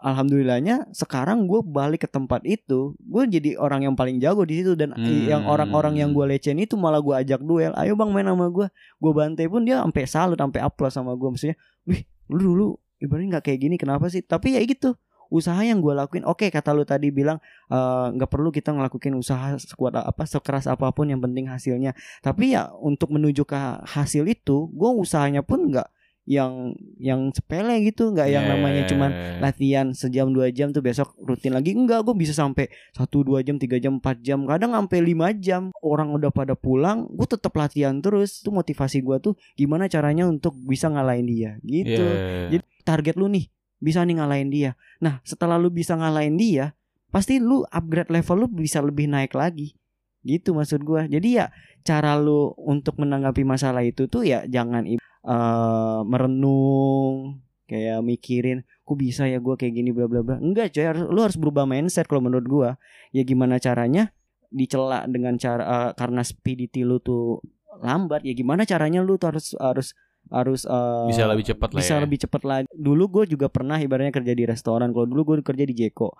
alhamdulillahnya sekarang gue balik ke tempat itu gue jadi orang yang paling jago di situ dan Hmm. yang orang-orang yang gue lecehin itu malah gue ajak duel. Ayo bang main sama gue gue bantai pun dia sampai salut sampai aplaus sama gue maksudnya wih lu dulu ibaratnya nggak kayak gini kenapa sih? Tapi ya gitu usaha yang gue lakuin. Oke kata lu tadi bilang nggak perlu kita ngelakuin usaha sekuat apa sekeras apa pun yang penting hasilnya. Tapi ya untuk menuju ke hasil itu gue usahanya pun nggak yang yang sepele gitu nggak yang Ya, namanya ya, cuman latihan sejam dua jam tuh besok rutin lagi enggak gue bisa sampai satu dua jam tiga jam empat jam kadang sampai lima jam orang udah pada pulang gue tetap latihan terus itu motivasi gue tuh gimana caranya untuk bisa ngalahin dia gitu Iya. Jadi target lu nih bisa nih ngalahin dia. Nah setelah lu bisa ngalahin dia, pasti lu upgrade level lu bisa lebih naik lagi. Gitu maksud gua. Jadi ya cara lu untuk menanggapi masalah itu tuh ya jangan eh, merenung kayak mikirin kok bisa ya gua kayak gini bla bla bla. Enggak coy, harus, lu harus berubah mindset kalau menurut gua. Ya gimana caranya dicela dengan cara eh, karena speedity lu tuh lambat ya gimana caranya lu tuh harus harus harus eh, bisa lebih cepat lah bisa ya. lebih cepat lagi. Dulu gue juga pernah ibaratnya kerja di restoran. Kalau dulu gue kerja di Jeko,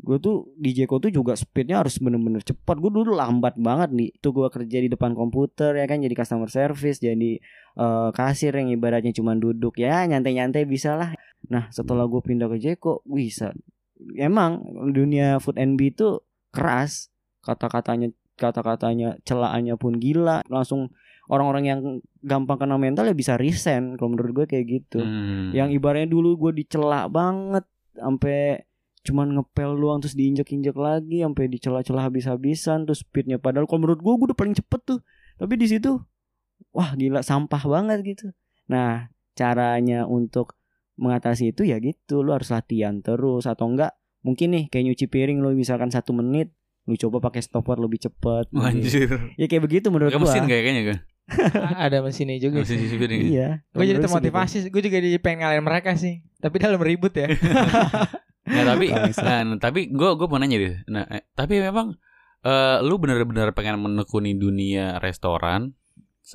gue tuh di Jeko tuh juga speednya harus bener-bener cepat. Gue dulu lambat banget nih. Itu gue kerja di depan komputer ya kan, jadi customer service, jadi eh, kasir yang ibaratnya cuma duduk ya nyantai-nyantai bisa lah. Nah setelah gue pindah ke Jeko, bisa. Emang dunia food and B itu keras. Kata-katanya kata-katanya celaannya pun gila langsung orang-orang yang gampang kena mental ya bisa resign kalau menurut gue kayak gitu Hmm. yang ibaratnya dulu gue dicela banget sampai cuman ngepel doang terus diinjek-injek lagi sampai dicela-cela habis-habisan terus speednya padahal kalau menurut gue gue udah paling cepet tuh tapi di situ wah gila sampah banget gitu nah caranya untuk mengatasi itu ya gitu lu harus latihan terus atau enggak mungkin nih kayak nyuci piring lu misalkan satu menit lu coba pakai stopwatch lebih cepet Anjir. ya kayak begitu menurut gua mesin kayak kayaknya kan. ada mesinnya juga Mesin sih. cuci piring. iya Gue jadi Menurut gua sih termotivasi, gue juga jadi pengen ngalahin mereka sih. Tapi dalam ribut ya. Nah, tapi Bangsa. nah, tapi gue gue mau nanya deh. Nah, eh, tapi memang eh, lu bener-bener pengen menekuni dunia restoran.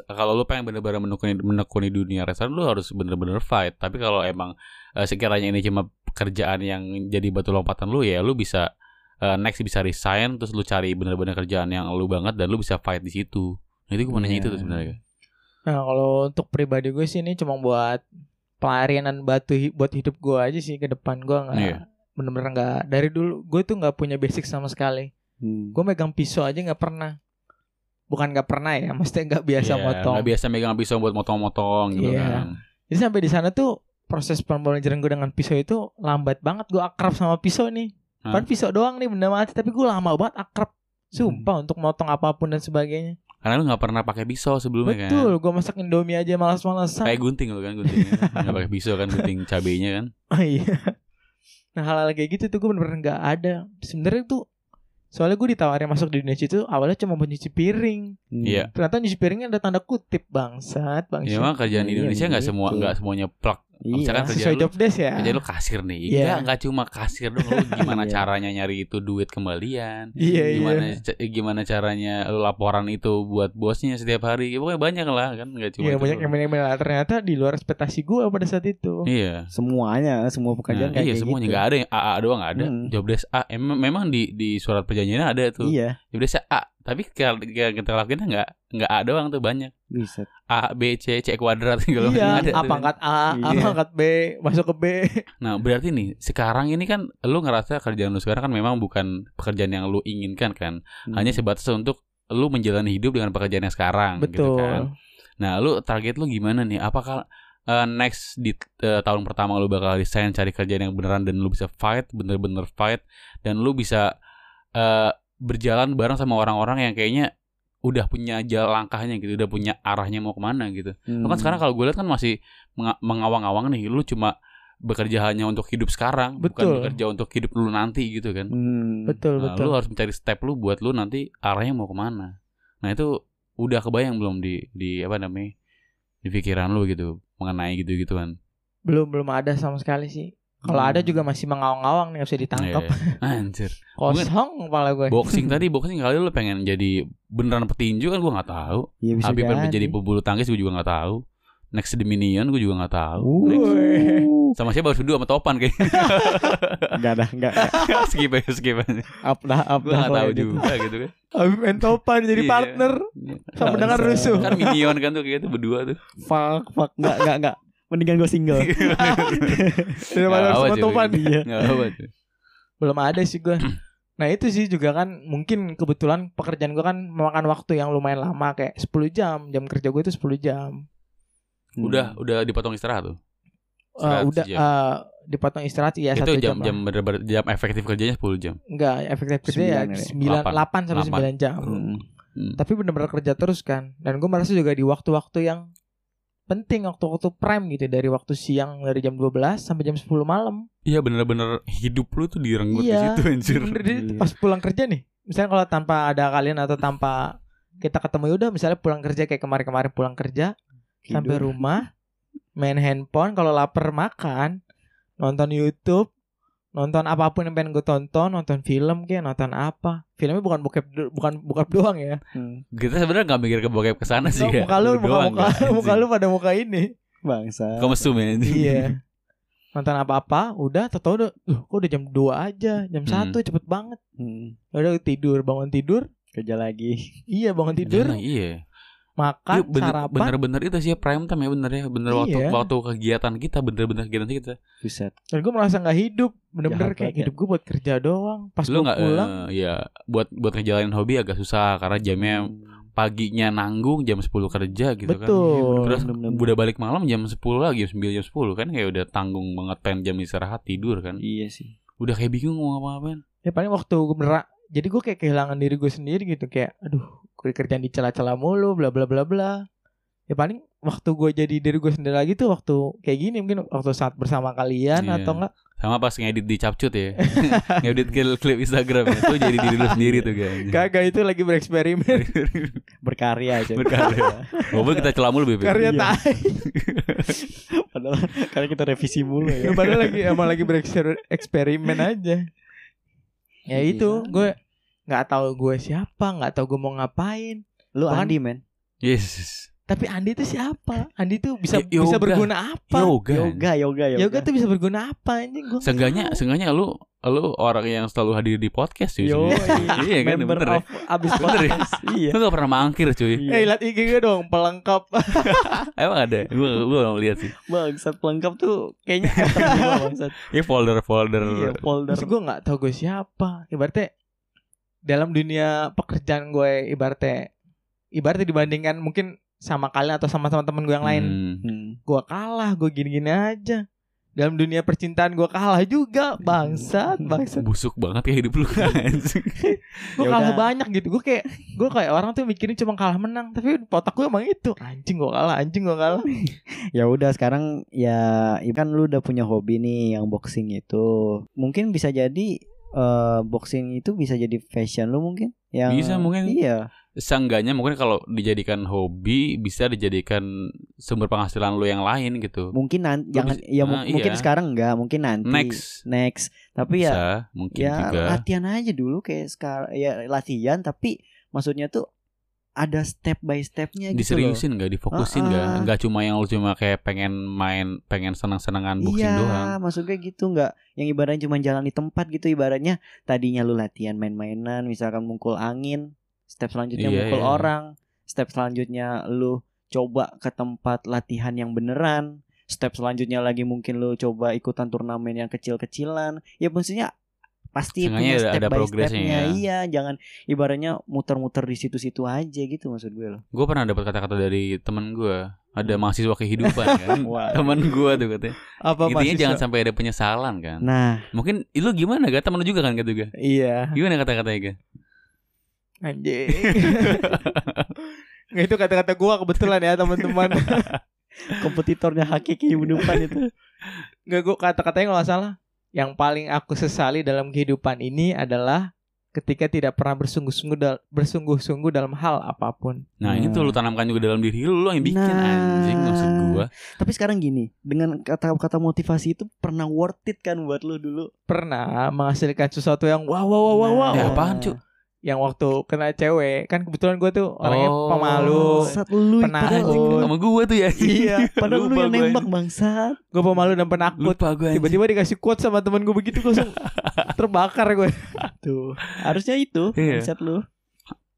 Kalau lu pengen bener-bener menekuni menekuni dunia restoran, lu harus bener-bener fight. Tapi kalau emang eh, sekiranya ini cuma pekerjaan yang jadi batu lompatan lu ya, lu bisa eh, next bisa resign terus lu cari bener-bener kerjaan yang lu banget dan lu bisa fight di situ. Nah, itu gue mau nanya Iya. itu tuh sebenarnya. Nah kalau untuk pribadi gue sih ini cuma buat pelarianan batu hi- buat hidup gue aja sih ke depan gue nggak Iya. Bener-bener nggak dari dulu gue tuh nggak punya basic sama sekali. Hmm. Gue megang pisau aja nggak pernah. Bukan nggak pernah ya, maksudnya nggak biasa Iya, motong. nggak biasa megang pisau buat motong-motong gitu Iya. kan. Jadi sampai di sana tuh proses pembelajaran gue dengan pisau itu lambat banget. Gue akrab sama pisau nih. Hah? Kan pisau doang nih benda mati, tapi gue lama banget akrab. Sumpah untuk motong apa pun dan sebagainya. Karena lu nggak pernah pakai pisau sebelumnya kan. Betul, gue masak indomie aja malas-malasan. Kayak gunting lo kan guntingnya Nggak pakai pisau kan gunting cabenya kan Oh iya. Nah hal-hal kayak gitu tuh gue bener-bener nggak ada. Sebenarnya tuh soalnya gue ditawarin masuk di dunia itu awalnya cuma buat nyuci piring. Iya Ternyata nyuci piringnya ada tanda kutip bangsat, Ya bangsat. emang kerjaan di Iya, Indonesia nggak gitu. semua nggak semuanya plak Iya. Misalkan kerja Sesuai job desk ya. kerja lu kasir nih Iya. Enggak nggak cuma kasir dong lu gimana Iya. caranya nyari itu duit kembalian Iya gimana iya. ca- gimana caranya lu laporan itu buat bosnya setiap hari ya, pokoknya banyak lah kan nggak cuma Iya itu banyak doang. yang email ternyata di luar ekspektasi gue pada saat itu. iya semuanya semua pekerjaan Nah, kayak iya semuanya gitu. nggak ada yang AA doang nggak ada Hmm. job desk A emang memang di di surat perjanjian ada tuh iya job desk A tapi kalau kita lakuin nggak nggak A doang tuh banyak bisa A B C C kuadrat gitu Iya, ada A pangkat A, A Iya. pangkat B, masuk ke B. Nah berarti nih sekarang ini kan lu ngerasa kerjaan lu sekarang kan memang bukan pekerjaan yang lu inginkan kan Hmm. Hanya sebatas untuk lu menjalani hidup dengan pekerjaan yang sekarang gitu Betul. kan Nah lu target lu gimana nih Apakah eh, next di eh, tahun pertama lu bakal resign cari kerjaan yang beneran Dan lu bisa fight bener-bener fight Dan lu bisa eh, berjalan bareng sama orang-orang yang kayaknya udah punya jalan langkahnya gitu Udah punya arahnya mau ke mana gitu Lu kan Hmm. sekarang kalau gue lihat kan masih menga- mengawang-awang nih Lu cuma bekerja hanya untuk hidup sekarang Betul. bukan bekerja untuk hidup lu nanti gitu kan Hmm. Betul, Nah, betul. lu harus mencari step lu buat lu nanti arahnya mau ke mana nah itu udah kebayang belum di di apa namanya di pikiran lu gitu mengenai gitu gituan Belum belum ada sama sekali sih. Kalau Hmm. ada juga masih mengawang-awang nih, bisa ditangkap. anjir Kosong kepala gue. boxing tadi boxing kali lu pengen jadi beneran petinju kan gua nggak tahu Iya bisa Habib pengen jadi. pebulu tangkis gua juga nggak tahu Next the Minion gue juga nggak tahu. Next. Sama siapa harus berdua sama Topan kayak. Enggak dah, enggak. skip aja, skip aja. Up dah, up Gue dah. nggak tahu gitu. juga gitu kan. Habib main topan jadi Iya. partner sama dengan rusuh. Kan Minion kan tuh kayak itu berdua tuh. Fuck, fuck. Enggak, enggak, enggak. Mendingan gue single. Daripada Nggak harus topan. Iya. Belum ada sih gue. Nah itu sih juga kan mungkin kebetulan pekerjaan gue kan memakan waktu yang lumayan lama kayak 10 jam. Jam kerja gue itu 10 jam. Udah, udah dipotong istirahat tuh. Eh, Istirahat udah eh, dipotong istirahat ya itu satu jam jam, jam jam efektif kerjanya 10 jam. Enggak, efektif kerja ya Sembilan ya. 9 Delapan. 8 sampai Delapan. 9 jam. Hmm. Hmm. Tapi bener-bener kerja terus kan. Dan gue merasa juga di waktu-waktu yang penting waktu-waktu prime gitu dari waktu siang dari jam 12 sampai jam 10 malam. Iya bener-bener hidup lu tuh direnggut Iya. di situ anjir. Bener, jadi Iya. pas pulang kerja nih. Misalnya kalau tanpa ada kalian atau tanpa kita ketemu ya udah misalnya pulang kerja kayak kemarin-kemarin pulang kerja sampai Tidur. rumah main handphone kalau lapar makan nonton YouTube nonton apa pun yang pengen gue tonton nonton film kayak nonton apa filmnya bukan bokep bukan bokep doang ya Hmm. Kita sebenarnya gak mikir ke bokep ke sana sih ya. muka lu muka doang, muka, nggak, muka lu pada muka ini Bangsa. Kau mesum ya iya nonton apa-apa udah tau udah kok udah jam 2 aja jam Hmm. 1 cepet banget Hmm. udah tidur bangun tidur Kerja lagi. iya bangun tidur Jangan, iya. Makan Iya, bener, sarapan bener-bener itu sih ya prime time ya bener ya bener waktu Iya. waktu kegiatan kita bener-bener kegiatan kita Buset. dan gue merasa nggak hidup bener-bener Jahat kayak ya. hidup gue buat kerja doang pas lu gue nggak pulang eh, ya buat buat ngejalanin hobi agak susah karena jamnya Hmm. paginya nanggung jam 10 kerja gitu kan betul terus Bener-bener. udah balik malam jam 10 lagi jam 9 jam 10 kan kayak udah tanggung banget pengen jam istirahat tidur kan Iya sih. udah kayak bingung mau apa-apain ya paling waktu gue beneran jadi gue kayak kehilangan diri gue sendiri gitu kayak aduh kerjaan di celah-celah mulu bla bla bla bla ya paling waktu gue jadi diri gue sendiri lagi tuh waktu kayak gini mungkin waktu saat bersama kalian Iya. atau enggak sama pas ngedit di capcut ya ngedit klip, klip Instagram ya tuh jadi diri lu sendiri tuh guys kagak itu lagi bereksperimen Berkarya aja. Berkarya. Ngobrol kita celah mulu bebek karya Iya. tai Padahal karena kita revisi mulu ya. padahal lagi emang lagi bereksperimen aja ya Iya. itu gue nggak tahu gue siapa nggak tahu gue mau ngapain Lu Bahkan- Andi men. yes tapi Andi itu siapa Andi tuh bisa Y- bisa yoga. berguna apa yoga Yoga, yoga, yoga. yoga tuh bisa berguna apa anjing gue Seenggaknya, seenggaknya lu lu orang yang selalu hadir di podcast cuy. Yo, sebenarnya. iya kan member bener ya. of abis Bener ya? podcast. Iya. Lu gak pernah mangkir cuy. Iya. Eh liat IG gue dong pelengkap Emang ada? Gue gue gak lihat sih. Bangsat pelengkap tuh kayaknya bangsat. Ini folder folder. Iya, folder. Terus gue gak tahu gue siapa Ibaratnya Dalam dunia pekerjaan gue Ibaratnya Ibaratnya dibandingkan mungkin Sama kalian atau sama teman-teman gue yang lain Hmm. Hmm. Gue kalah Gue gini-gini aja Dalam dunia percintaan gue kalah juga Bangsat Bangsat Busuk banget kayak hidup lu anjing. Gue Ya kalah banyak gitu Gue kayak Gue kayak orang tuh mikirin cuma kalah menang Tapi otak gue emang itu Anjing gue kalah Anjing gue kalah Ya udah sekarang ya kan lu udah punya hobi nih yang boxing itu. Mungkin bisa jadi eh, boxing itu bisa jadi fashion lu mungkin. Yang Bisa mungkin. Iya. Seenggaknya mungkin kalau dijadikan hobi bisa dijadikan sumber penghasilan lu yang lain gitu. Mungkin nanti jangan bisa- ya Ah, mu- mungkin iya. sekarang enggak, mungkin nanti. Next. Next. Tapi ya Bisa, mungkin ya juga. latihan aja dulu kayak sekarang ya latihan tapi maksudnya tuh ada step by stepnya gitu. Diseriusin nggak, difokusin Ah, nggak? ah. Nggak cuma yang lu cuma kayak pengen main, pengen senang-senangan boxing iya, doang. maksudnya gitu nggak yang ibaratnya cuma jalan di tempat gitu ibaratnya tadinya lu latihan main-mainan misalkan mukul angin, step selanjutnya Iya, mukul iya. orang, step selanjutnya lu coba ke tempat latihan yang beneran, step selanjutnya lagi mungkin lu coba ikutan turnamen yang kecil-kecilan. Ya maksudnya pasti Seenggaknya punya ada- step ada by progresnya stepnya. ya. Iya, jangan ibaratnya muter-muter di situ-situ aja gitu maksud gue loh. Gue pernah dapat kata-kata dari teman gue. Ada mahasiswa kehidupan kan. Teman gue tuh katanya. Apa Intinya mahasiswa? jangan sampai ada penyesalan kan. Nah, Mungkin lu gimana gak? Temen lu juga kan kata gue. Iya Gimana kata-katanya gak? Anjing Nggak, itu kata-kata gua kebetulan ya teman-teman kompetitornya hakiki kehidupan itu. Nggak gua kata-katanya kalau nggak salah Yang paling aku sesali dalam kehidupan ini adalah Ketika tidak pernah bersungguh-sungguh dal- bersungguh-sungguh dalam hal apa pun Nah, Hmm. itu lu tanamkan juga dalam diri lu, lu yang bikin Nah. anjing maksud gua. Tapi sekarang gini, dengan kata-kata motivasi itu pernah worth it kan buat lu dulu? Pernah menghasilkan sesuatu yang wow wow wow wow, wow. Ya apaan, Cuk? Yang waktu kena cewek kan kebetulan gue tuh orangnya Oh. pemalu lu penakut. Sama gue tuh ya. iya Padahal lu yang nembak bangsat. gue pemalu dan penakut tiba-tiba dikasih quote sama temen gue begitu gue langsung terbakar gue Tuh. Harusnya itu Iya. bangsat lu.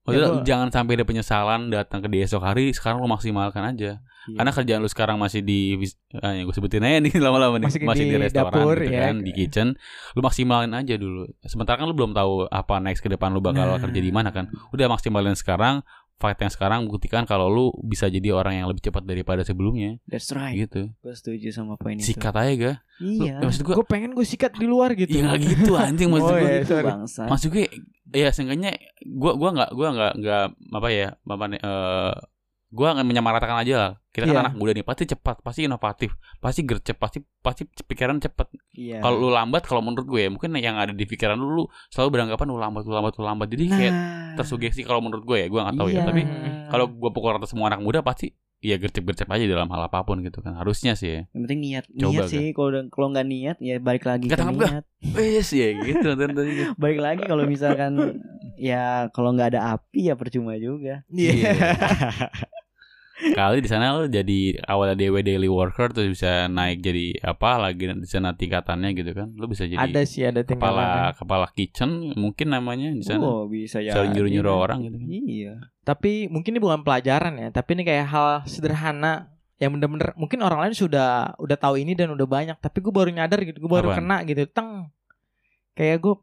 Maksudnya Ya, gua- jangan sampai ada penyesalan datang ke dia esok hari. Sekarang lu maksimalkan aja. Iya. Karena kerjaan lu sekarang masih di ah, yang gue sebutin aja nih lama-lama nih Masih masih, di di, restoran dapur, gitu ya. kan, di kitchen. Lu maksimalin aja dulu. Sementara kan lu belum tahu apa next ke depan lu bakal Nah. kerja di mana kan. Udah maksimalin sekarang, fight yang sekarang buktikan kalau lu bisa jadi orang yang lebih cepat daripada sebelumnya That's right. gitu. Gue setuju sama poin itu. Sikat aja ga. Lu- Iya. Maksud gue gue pengen gue sikat di luar gitu Ya gak gitu anjing maksud Oh, gue. iya. itu sorry. bangsat. Maksud gue ya seenggaknya gua gua nggak gua nggak nggak apa ya apa nih gua nggak menyamaratakan aja lah. Kita kan Iya. anak muda nih pasti cepat, pasti inovatif, pasti gercep, pasti pasti pikiran cepat. Iya. Kalau lu lambat kalau menurut gue ya mungkin yang ada di pikiran lu, lu selalu beranggapan lu lambat, lu lambat, lu lambat. Jadi kayak tersugesti kalau menurut gue ya, gua nggak tahu Iya. ya. Tapi kalau gua pukul rata semua anak muda pasti ya gercep-gercep aja dalam hal apa pun gitu kan. Harusnya sih ya. yang penting niat Coba, niat Ga. sih kalau kalau nggak niat ya balik lagi Nggak ke niat Wes ya gitu balik lagi kalau misalkan ya kalau nggak ada api ya percuma juga iya Kali di sana lu jadi awalnya DW daily worker terus bisa naik jadi apa lagi di sana tingkatannya gitu kan. Lu bisa jadi ada sih ada kepala kepala kitchen mungkin namanya di sana. oh bisa ya Sering nyuruh-nyuruh orang gitu kan. iya tapi mungkin ini bukan pelajaran ya tapi ini kayak hal sederhana yang bener-bener mungkin orang lain sudah udah tahu ini dan udah banyak tapi gue baru nyadar gitu gue baru Apaan? kena gitu teng kayak gue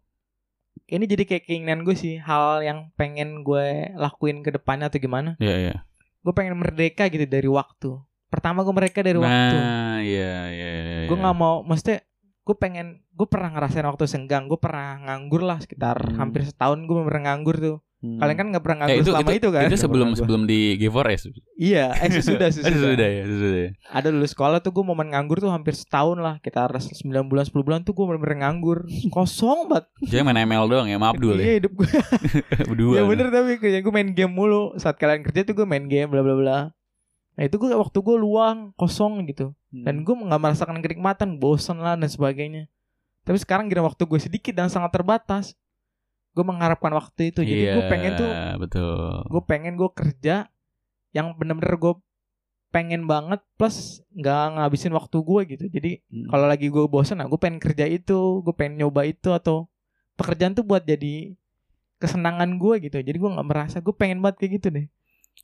ini jadi kayak keinginan gue sih hal yang pengen gue lakuin ke depannya atau gimana Iya iya. Gue pengen merdeka gitu dari waktu pertama gue mereka dari waktu Nah, iya iya iya. gue nggak mau mesti gue pengen gue pernah ngerasain waktu senggang gue pernah nganggur lah sekitar Hmm. hampir setahun gue pernah nganggur tuh Hmm. kalian kan nggak pernah Eh, nganggur itu, selama itu, itu, kan itu sebelum sebelum di G4S. iya eh Sudah, sesudah sudah ya, sudah ya. ada dulu sekolah tuh gue momen nganggur tuh hampir setahun lah kita 9 bulan 10 bulan tuh gue bener-bener nganggur kosong banget Jadi main ML doang ya, maaf dulu iya ya. hidup gue Berdua. ya bener tapi kayak gue main game mulu saat kalian kerja tuh gue main game bla bla bla nah itu gue waktu gue luang kosong gitu Hmm. dan gue nggak merasakan kenikmatan bosan lah dan sebagainya tapi sekarang kira waktu gue sedikit dan sangat terbatas gue mengharapkan waktu itu jadi gue Iya, pengen tuh betul. gue pengen gue kerja yang bener-bener gue pengen banget plus nggak ngabisin waktu gue gitu jadi Hmm. kalau lagi gue bosan nah gue pengen kerja itu gue pengen nyoba itu atau pekerjaan tuh buat jadi kesenangan gue gitu jadi gue nggak merasa gue pengen banget kayak gitu deh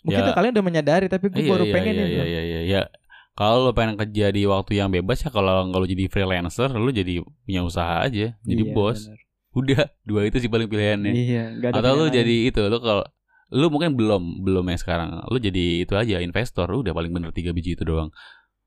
mungkin Ya. tuh kalian udah menyadari tapi gue Iya, baru iya, pengen iya, iya, iya, iya, iya. Kalau lo pengen kerja di waktu yang bebas ya kalau nggak lo jadi freelancer, lo jadi punya usaha aja, jadi Iya, bos. bener. Udah, dua itu sih paling pilihannya. iya nggak ada Atau pilihan jadi itu, lo kalau lo mungkin belum belum ya sekarang. Lo jadi itu aja investor, udah paling bener tiga biji itu doang.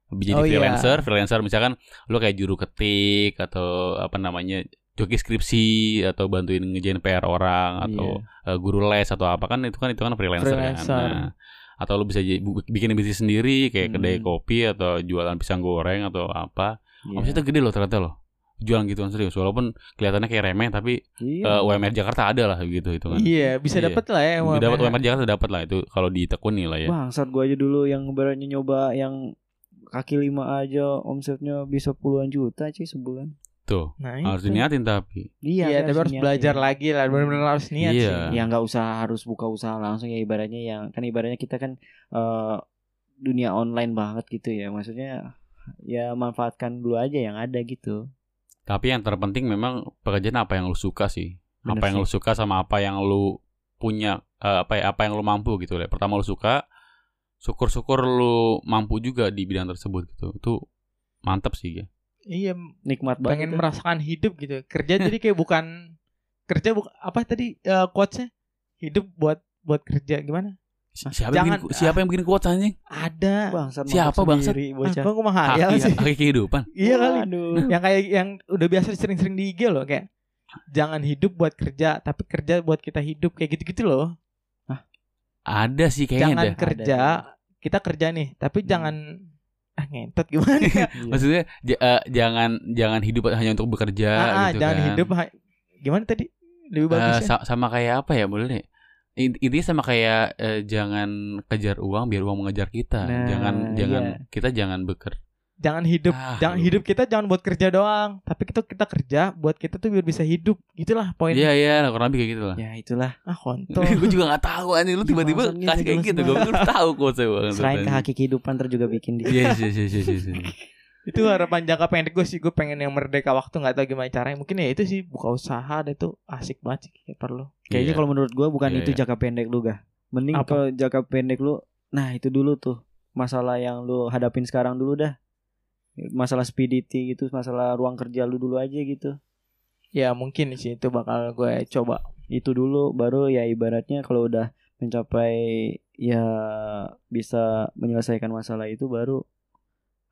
Jadi Oh, iya. freelancer, freelancer misalkan lo kayak juru ketik atau apa namanya joki skripsi atau bantuin ngejain PR orang atau eh, guru les atau apa kan itu kan itu kan freelancer, Freelancer. kan. Nah, atau lu bisa bikin bisnis sendiri kayak Hmm. kedai kopi atau jualan pisang goreng atau apa. Iya. Omsetnya gede loh ternyata loh. Jualan gituan serius walaupun kelihatannya kayak remeh tapi Iya. eh, UMR Jakarta ada lah gitu itu kan. iya bisa Iya. dapet lah ya Dapat UMR. UMR Jakarta dapat lah itu kalau ditekuni lah ya. Bangsat gua aja dulu yang berani nyoba yang kaki lima aja omsetnya bisa puluhan juta sih sebulan. Tuh, nah, harus itu. diniatin tapi. iya tapi harus niatin. belajar lagi lah benar-benar harus niat Iya. sih Ya nggak usah harus buka usaha langsung ya ibaratnya yang kan ibaratnya kita kan eh, dunia online banget gitu ya. Maksudnya ya manfaatkan dulu aja yang ada gitu. Tapi yang terpenting memang pekerjaan apa yang lu suka sih. Bener apa yang sih. lu suka sama apa yang lu punya eh, apa ya, apa yang lu mampu gitu ya. Pertama lu suka, syukur-syukur lu mampu juga di bidang tersebut gitu. Itu mantap sih ya. iya Nikmat banget. pengen itu. merasakan hidup gitu kerja jadi kayak bukan kerja bukan apa tadi eh, quotesnya hidup buat buat kerja gimana Si- Siapa yang jangan- bikin, siapa yang bikin quotes anjing? ada Bangsat Siapa, bangsat? ah, bocah. kok gue mah hayal Haki, sih haki kehidupan. iya kali yang kayak yang udah biasa sering-sering di IG loh kayak jangan hidup buat kerja tapi kerja buat kita hidup kayak gitu-gitu loh Ada sih kayaknya jangan ada. kerja kita kerja nih tapi jangan ah ngentot gimana ya Iya. Maksudnya j- eh, jangan jangan hidup hanya untuk bekerja ah, ah, gitu jangan kan. hidup ha- gimana tadi lebih Eh, bagus ya sa- sama kayak apa ya boleh. In- Intinya sama kayak eh, jangan kejar uang biar uang mengejar kita. Nah, jangan jangan iya. kita jangan beker jangan hidup Ah, jangan hidup kita jangan buat kerja doang tapi kita kita kerja buat kita tuh biar bisa hidup gitulah poin Iya iya kurang lebih kayak gitu lah. Ya itulah. ah kontol gue juga gak tahu anjing lu tiba-tiba kasih kayak gitu gue baru tahu kok saya Selain ke haki kehidupan ntar juga bikin dia. Iya iya iya iya iya. iya. itu harapan jangka pendek gue sih gue pengen yang merdeka waktu nggak tahu gimana caranya mungkin ya itu sih buka usaha deh tuh asik banget sih kayak perlu Kayaknya Iya. kalau menurut gua bukan Iya, itu iya. jangka pendek lu gah. Mending Apa? kalau jangka pendek lu, nah itu dulu tuh masalah yang lu hadapin sekarang dulu dah. Masalah speedity gitu, masalah ruang kerja lu dulu aja gitu. ya mungkin sih itu bakal gue coba Itu dulu baru ya ibaratnya kalau udah mencapai ya bisa menyelesaikan masalah itu baru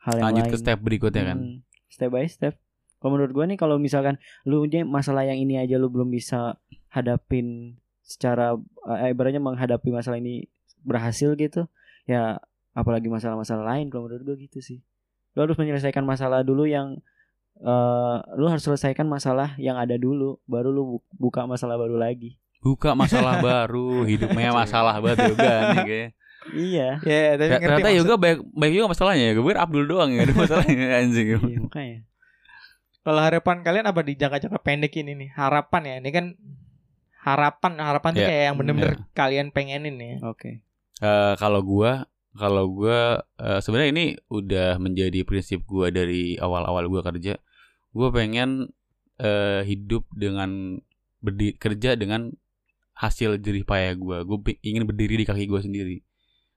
hal yang Lanjut lain. ke step berikutnya kan. Hmm, step by step. Kalau menurut gua nih kalau misalkan lu nya masalah yang ini aja lu belum bisa hadapin secara eh, ibaratnya menghadapi masalah ini berhasil gitu, ya apalagi masalah-masalah lain kalau menurut gua gitu sih. Lu harus menyelesaikan masalah dulu yang eh lu harus selesaikan masalah yang ada dulu, baru lu bu- buka masalah baru lagi. Buka masalah baru, hidupnya masalah banget yoga nih kayaknya. Iya. ya tapi Ya, ngerti ternyata yoga baik baik juga masalahnya ya. Gue Abdul doang yang ada masalahnya anjing. iya makanya. kalau harapan kalian apa di jangka-jangka pendek ini nih harapan ya ini kan harapan harapan tuh Ya, kayak yang bener-bener kalian pengenin ya Oke. Eh, kalau gua kalau gua eh, sebenarnya ini udah menjadi prinsip gua dari awal-awal gua kerja. Gua pengen eh, hidup dengan berdi kerja dengan hasil jerih payah gua. Gue ingin berdiri di kaki gua sendiri.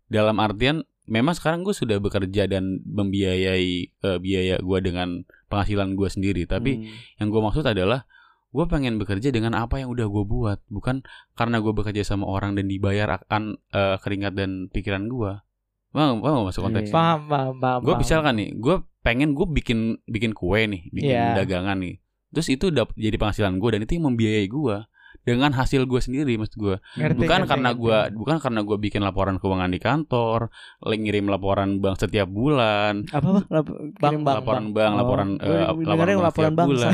Dalam artian memang sekarang gue sudah bekerja dan membiayai eh, biaya gua dengan penghasilan gua sendiri, tapi Hmm. yang gue maksud adalah gue pengen bekerja dengan apa yang udah gue buat, bukan karena gue bekerja sama orang dan dibayar akan eh, keringat dan pikiran gue. Mau mau masuk konteks? Iya. paham paham paham Gue paham. misalkan nih, gue pengen gue bikin bikin kue nih, bikin Iya. dagangan nih. Terus itu udah jadi penghasilan gue dan itu yang membiayai gue dengan hasil gue sendiri, maksud gue. Ngerti, Bukan ngerti, karena gue, bukan karena gue bikin laporan keuangan di kantor, ngirim laporan bank setiap bulan, Apa? Lap- Bang, kirim- bang, laporan bank, Oh, laporan eh, dengerin laporan, bank laporan setiap bank bulan.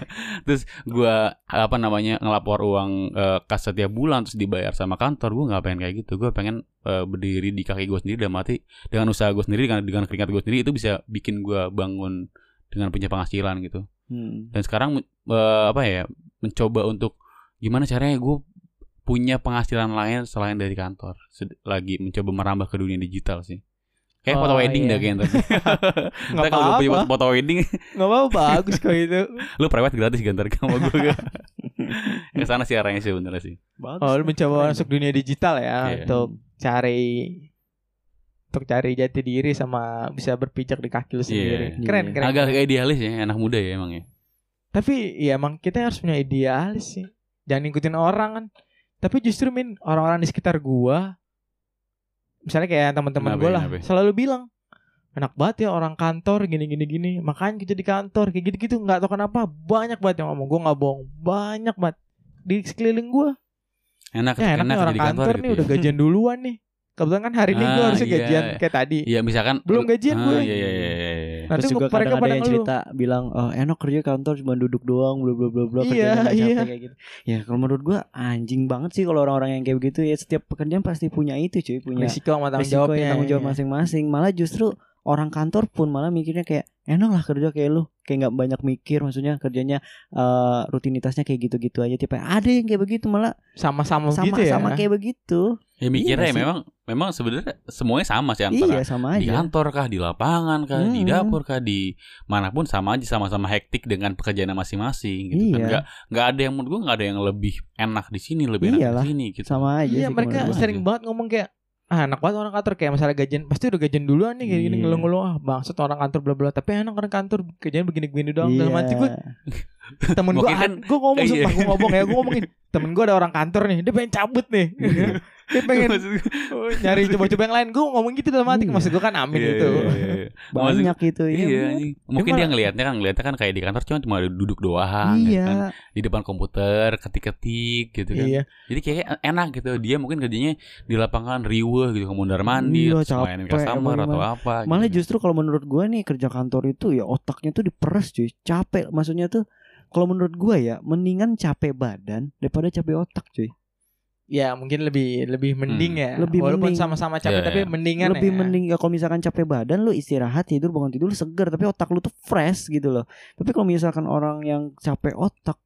terus gua apa namanya ngelapor uang eh, kas setiap bulan terus dibayar sama kantor gue nggak pengen kayak gitu gue pengen eh, berdiri di kaki gue sendiri dan mati dengan usaha gue sendiri dengan dengan keringat gue sendiri itu bisa bikin gue bangun dengan punya penghasilan gitu Hmm. dan sekarang eh, apa ya mencoba untuk gimana caranya gue punya penghasilan lain selain dari kantor Sed- lagi mencoba merambah ke dunia digital sih kayak foto Oh, wedding iya. dah kayaknya. Nggak kalau gue punya apa-apa. foto wedding nggak apa bagus kok itu lu private gratis kan ntar sama gue ke sana sih arahnya sih bener sih Bagus. oh lu mencoba keren. masuk dunia digital ya Iya. untuk cari untuk cari jati diri sama bisa berpijak di kaki lu sendiri Iya. keren Iya. keren agak idealis ya anak muda ya emang ya Tapi ya emang kita harus punya idealis sih. Jangan ngikutin orang kan. Tapi justru min orang-orang di sekitar gua misalnya kayak teman-teman gua lah selalu bilang enak banget ya orang kantor gini gini gini makanya kita di kantor kayak gitu gitu nggak tahu kenapa banyak banget yang ngomong gua nggak bohong banyak banget di sekeliling gua enak ya enak, nih orang di kantor, nih gitu udah ya. gajian duluan nih kebetulan kan hari ini gua Ah, harusnya iya. gajian kayak tadi Iya misalkan Belum gajian ah, gue. Iya iya iya. Iya. nanti Terus juga mereka kadang ada yang cerita bilang oh enak kerja kantor cuma duduk doang bla bla bla bla Iya, kerjanya nggak capek iya. kayak gitu. Ya kalau menurut gua anjing banget sih kalau orang-orang yang kayak begitu ya setiap pekerjaan pasti punya itu cuy punya risiko sama tanggung risiko jawabnya yang tanggung jawab iya. masing-masing. Malah justru orang kantor pun malah mikirnya kayak enak lah kerja kayak lu kayak nggak banyak mikir maksudnya kerjanya eh, rutinitasnya kayak gitu-gitu aja tipe ada yang kayak begitu malah sama-sama sama gitu ya sama kayak begitu Ya mikirnya Iya ya sih. memang memang sebenarnya semuanya sama sih antara iya sama di aja kantor kah, di lapangan kah, di Hmm. dapur kah, di mana pun sama aja sama-sama hektik dengan pekerjaan masing-masing gitu kan. Iya. Nggak nggak ada yang menurut gua nggak ada yang lebih enak di sini, lebih enak Iyalah. di sini gitu. sama aja Iya sih mereka sering banget ngomong kayak ah enak banget orang kantor kayak misalnya gajian pasti udah gajian duluan nih kayak gini Iya. ngeluh-ngeluh ah bangsat orang kantor bla bla tapi enak orang kantor gajian begini-begini doang dalam hati gue Iya. temen gue kan- gue ngomong Iya. sumpah gue ngomong ya gue ngomongin temen gue ada orang kantor nih dia pengen cabut nih dia pengen Maksud gua- oh, nyari coba-coba yang lain gue ngomong gitu dalam hati Iya. maksud gue kan amin Iya, itu iya, iya, iya. banyak gitu Iya, iya anjing. mungkin Dia dia ngelihatnya kan ngelihatnya kan kayak di kantor cuma cuma duduk doang ya iya kan. di depan komputer ketik-ketik gitu kan. iya Jadi kayak enak gitu. Dia mungkin kerjanya di lapangan riweh gitu, ke mundar mandir, Iya, mainin customer atau gimana. apa. Malah gitu. justru kalau menurut gua nih kerja kantor itu ya otaknya tuh diperes cuy. Capek maksudnya tuh kalau menurut gua ya mendingan capek badan daripada capek otak cuy. Ya mungkin lebih lebih mending ya. Lebih Walaupun mending. sama-sama capek Iya, tapi iya. mendingan lebih ya. mending ya kalau misalkan capek badan lu istirahat tidur bangun tidur lu seger tapi otak lu tuh fresh gitu loh tapi kalau misalkan orang yang capek otak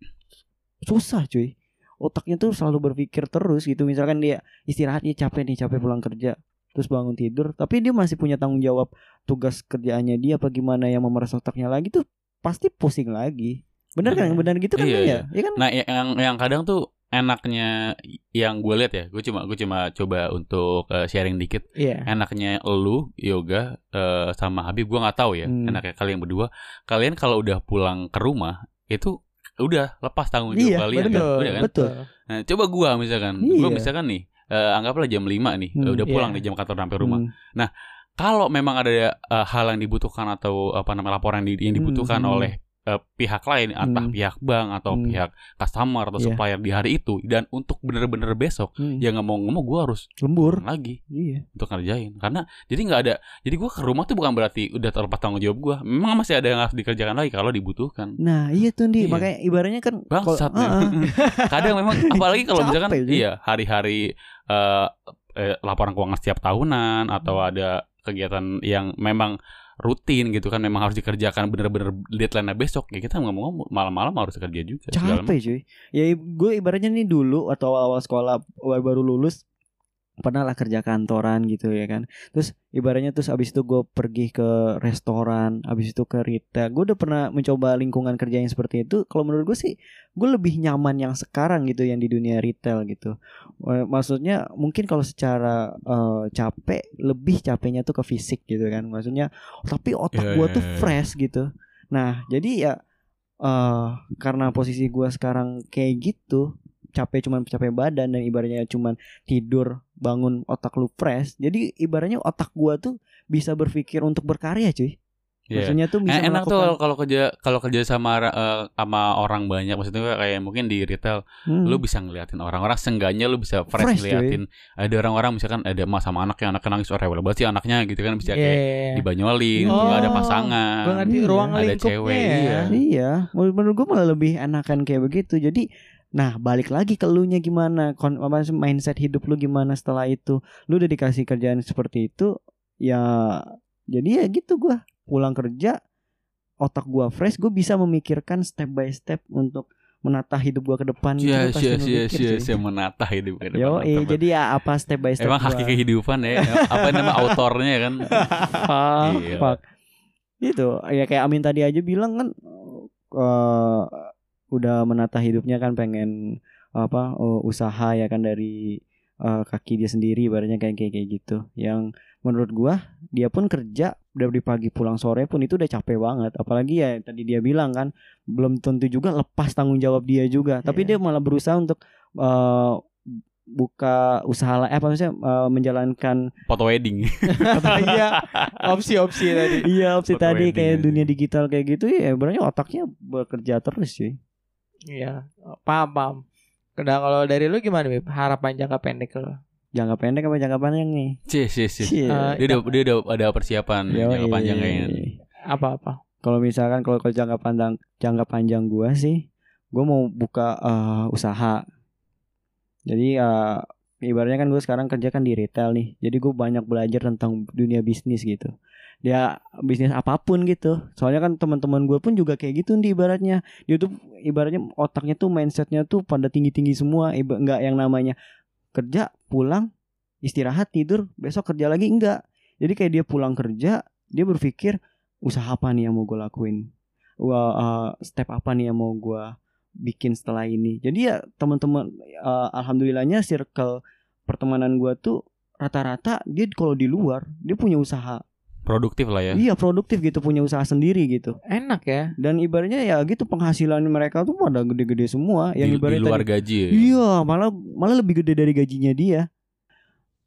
susah cuy otaknya tuh selalu berpikir terus gitu misalkan dia istirahat dia capek nih capek pulang kerja terus bangun tidur tapi dia masih punya tanggung jawab tugas kerjaannya dia apa gimana yang memeras otaknya lagi tuh pasti pusing lagi bener kan Iya. bener gitu kan Iya, Bang, iya. ya Iya kan Nah, yang yang kadang tuh enaknya yang gue lihat ya, gue cuma gue cuma coba untuk eh, sharing dikit. Iya. Enaknya lu yoga eh, sama Habib gue nggak tahu ya. Hmm. Enaknya kalian berdua, kalian kalau udah pulang ke rumah itu udah lepas tanggung jawab Iya, kalian kan? Betul. Udah kan? Betul. Nah, coba gua misalkan, Iya. gua misalkan nih eh, anggaplah jam 5 nih, Hmm, udah pulang iya. nih jam kantor sampai rumah. Hmm. Kalau memang ada eh, hal yang dibutuhkan atau apa namanya laporan yang di- yang dibutuhkan Hmm. oleh eh, pihak lain, entah Hmm. pihak bank atau Hmm. pihak customer atau Iya. supplier di hari itu dan untuk bener-bener besok Hmm. ya nggak mau ngomong gue harus lembur lagi iya untuk ngerjain karena jadi nggak ada jadi gue ke rumah tuh bukan berarti udah terlepas tanggung jawab gue memang masih ada yang harus dikerjakan lagi kalau dibutuhkan Nah iya tuh Di Iya. Makanya ibaratnya kan bangsat men. Ah, ah. kadang memang apalagi kalau misalkan Ji. iya hari-hari eh, eh, laporan keuangan setiap tahunan atau Hmm. ada kegiatan yang memang rutin gitu kan memang harus dikerjakan bener-bener deadline besok ya kita ngomong-ngomong malam-malam harus kerja juga capek cuy. Ya gue ibaratnya nih dulu atau awal-awal sekolah awal baru lulus pernah lah kerja kantoran gitu ya kan. Terus ibaratnya terus abis itu gue pergi ke restoran abis itu ke retail. Gue udah pernah mencoba lingkungan kerja yang seperti itu. Kalau menurut gue sih gue lebih nyaman yang sekarang gitu yang di dunia retail gitu. Maksudnya mungkin kalau secara eh, capek lebih capeknya tuh ke fisik gitu kan. Maksudnya tapi otak Iya, gue iya, tuh iya. fresh gitu. Nah jadi ya eh karena posisi gua sekarang kayak gitu capek cuman capek badan dan ibaratnya cuman tidur bangun otak lu fresh jadi ibaratnya otak gua tuh bisa berpikir untuk berkarya cuy Iya. maksudnya tuh bisa Eh, enak tuh melakukan kalau kalau kerja kalau kerja sama eh, sama orang banyak maksudnya kayak mungkin di retail Hmm. lu bisa ngeliatin orang-orang seenggaknya lu bisa fresh, Fresh, cuy. ngeliatin ada orang-orang misalkan ada emak sama anaknya anaknya nangis oh rewel banget sih anaknya gitu kan bisa Iya. kayak dibanyolin Oh, ada pasangan ngerti Iya. ruang Ada lingkupnya cewek, ya. iya. Iya, menurut menurut gue malah lebih enakan kayak begitu. Jadi, nah balik lagi ke lu nya gimana, kon apa mindset hidup lu gimana setelah itu. Lu udah dikasih kerjaan seperti itu, ya jadi ya gitu gua pulang kerja, otak gua fresh, gue bisa memikirkan step by step untuk menata hidup gua ke depan. Itu Sia gua pasti sia sia memikir, sia cuy. sia menata hidup ke depan. Yo, Mantap. jadi ya apa step by step Emang gua. haki kehidupan ya apa nama autornya kan Gila. fuck. Gitu. Ya kayak Amin tadi aja bilang kan eh udah menata hidupnya kan pengen apa eh, usaha ya kan dari eh, kaki dia sendiri ibaratnya kayak kayak kayak gitu. Yang menurut gua dia pun kerja dari pagi pulang sore pun itu udah capek banget. Apalagi ya tadi dia bilang kan belum tentu juga lepas tanggung jawab dia juga. Tapi Iya. dia malah berusaha untuk eh, buka usaha la- eh, apa maksudnya eh, menjalankan foto wedding Iya, opsi-opsi tadi. Iya opsi Foto tadi wedding kayak dunia digital kayak gitu ya berarti otaknya bekerja terus cuy. Iya, paham paham. Nah, kalau dari lu gimana, Bib? Harapan jangka pendek lo? Jangka pendek apa jangka panjang nih? cie cie cie Cie. Eh, dia udah dia udah ada persiapan Yoi. jangka panjang kayaknya Apa-apa? Kalau misalkan kalau kalau jangka panjang jangka panjang gua sih, gua mau buka eh, usaha. Jadi eh, ibaratnya kan gue sekarang kerja kan di retail nih. Jadi gue banyak belajar tentang dunia bisnis gitu. Dia bisnis apa pun gitu. Soalnya kan teman-teman gue pun juga kayak gitu nih ibaratnya. Dia tuh ibaratnya otaknya tuh mindsetnya tuh pada tinggi-tinggi semua. Iba, nggak yang namanya kerja pulang istirahat tidur besok kerja lagi enggak. Jadi kayak dia pulang kerja dia berpikir usaha apa nih yang mau gue lakuin. Wah, eh, step apa nih yang mau gue bikin setelah ini. Jadi ya teman-teman eh, alhamdulillahnya circle pertemanan gue tuh rata-rata dia kalau di luar dia punya usaha. Produktif lah ya Iya produktif gitu punya usaha sendiri gitu. Enak ya. Dan ibaratnya ya gitu penghasilan mereka tuh pada gede-gede semua. di, Yang di ibaratnya luar tadi- gaji ya Iya, malah malah lebih gede dari gajinya dia.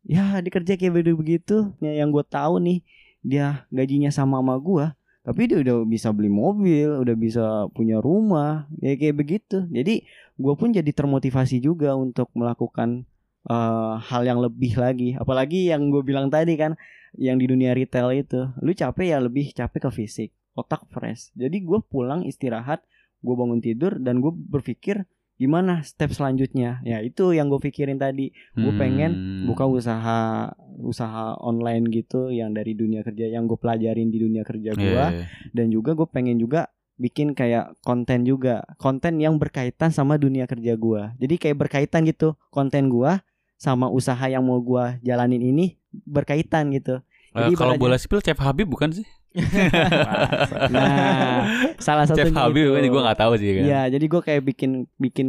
Ya, dikerja kayak begitu begitu. Yang gue tahu nih, dia gajinya sama sama gue, tapi dia udah bisa beli mobil, udah bisa punya rumah, ya kayak begitu. Jadi gue pun jadi termotivasi juga untuk melakukan eh, hal yang lebih lagi. Apalagi yang gue bilang tadi kan, yang di dunia retail itu, lu capek ya lebih capek ke fisik, otak fresh. Jadi gue pulang istirahat, gue bangun tidur dan gue berpikir gimana step selanjutnya. Ya itu yang gue pikirin tadi. Gue pengen Hmm. buka usaha usaha online gitu yang dari dunia kerja yang gue pelajarin di dunia kerja gue Iya, iya. dan juga gue pengen juga bikin kayak konten juga. Konten yang berkaitan sama dunia kerja gue jadi kayak berkaitan gitu. Konten gue sama usaha yang mau gue jalanin ini berkaitan gitu Eh, Jadi kalau bola sipil Chef Habib bukan sih? nah salah satu Chef Habib kan gue gak tahu sih kan. Iya, jadi gue kayak bikin bikin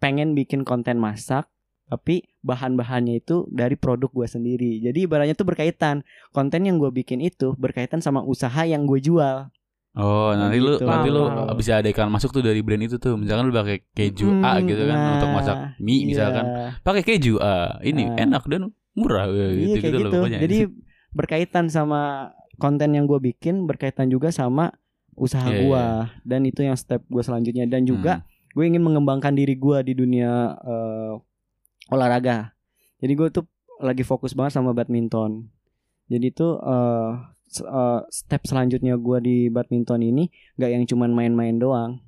pengen bikin konten masak, tapi bahan-bahannya itu dari produk gue sendiri. Jadi ibaratnya tuh berkaitan. Konten yang gue bikin itu berkaitan sama usaha yang gue jual. Oh, nanti lu Gitu. nanti lu Paham, paham. bisa ada iklan masuk tuh dari brand itu tuh. Misalkan lu pakai keju A Hmm, gitu kan nah, untuk masak mie iya. misalkan. Pakai keju A. Ini Nah. enak dan murah Iya gitu, kayak loh gitu. pokoknya. Jadi berkaitan sama konten yang gue bikin berkaitan juga sama usaha Iya, gue dan itu yang step gue selanjutnya dan juga Hmm. gue ingin mengembangkan diri gue di dunia eh, olahraga. Jadi gue tuh lagi fokus banget sama badminton. Jadi tuh eh, eh, step selanjutnya gue di badminton ini nggak yang cuman main-main doang.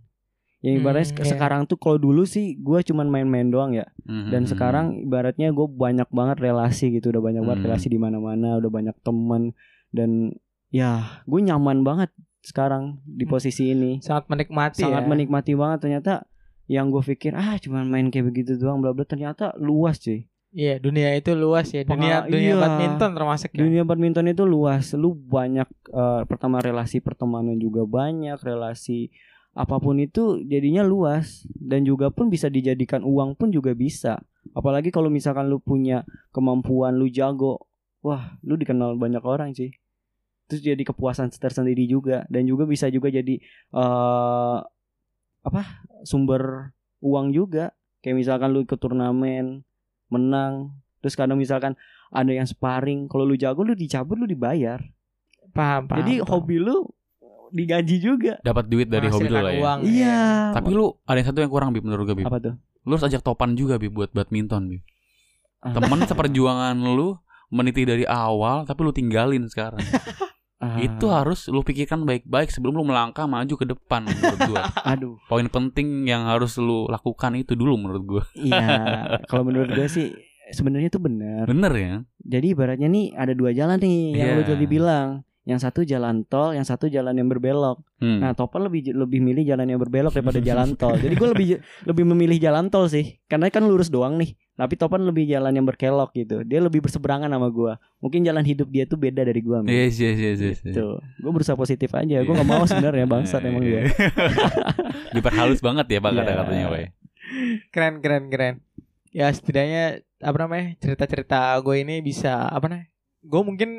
Yang ibaratnya Hmm, iya. sekarang tuh kalau dulu sih gue cuman main-main doang ya. Hmm, Dan hmm, sekarang ibaratnya gue banyak banget relasi gitu, udah banyak banget Hmm. relasi di mana-mana, udah banyak teman dan ya gue nyaman banget sekarang di Hmm. posisi ini Sangat menikmati sangat ya. menikmati banget ternyata yang gue pikir ah cuman main kayak begitu doang bla bla ternyata luas cuy Iya, dunia itu luas ya. Dunia Pengal- dunia iya. badminton termasuk ya. dunia badminton itu luas lu banyak eh, pertama relasi pertemanan juga banyak relasi apa pun itu jadinya luas dan juga pun bisa dijadikan uang pun juga bisa apalagi kalau misalkan lu punya kemampuan lu jago wah lu dikenal banyak orang sih terus jadi kepuasan tersendiri juga dan juga bisa juga jadi eh apa sumber uang juga kayak misalkan lu ikut turnamen menang terus kadang misalkan ada yang sparring kalau lu jago lu dicabut lu dibayar Paham, paham. jadi paham. hobi lu digaji juga dapat duit dari hobi lu lah ya. uang, iya Tapi lu ada yang satu yang kurang Bib menurut gue Bib. apa tuh Lu harus ajak topan juga Bib buat badminton Bib. Ah. Temen seperjuangan lu meniti dari awal tapi lu tinggalin sekarang. Ah, Itu harus lu pikirkan baik-baik sebelum lu melangkah maju ke depan menurut gua. aduh Poin penting yang harus lu lakukan itu dulu menurut gua. iya kalau menurut gue sih sebenarnya itu benar Bener ya? jadi ibaratnya nih ada dua jalan nih yang Iya. lu tadi bilang yang satu jalan tol yang satu jalan yang berbelok Hmm. Nah, Topan lebih lebih milih jalan yang berbelok daripada jalan tol. Jadi gue lebih lebih memilih jalan tol sih, karena kan lurus doang nih. Tapi Topan lebih jalan yang berkelok gitu. Dia lebih berseberangan sama gue. Mungkin jalan hidup dia tuh beda dari gue. Yes, yes, yes, yes. yes. Tuh, gue berusaha positif aja. Gue gak mau sebenarnya bangsat emang dia. Diperhalus banget ya Pak Iya. kata-katanya, Pak. keren keren keren. Ya setidaknya apa namanya cerita-cerita gue ini bisa apa namanya? Gue mungkin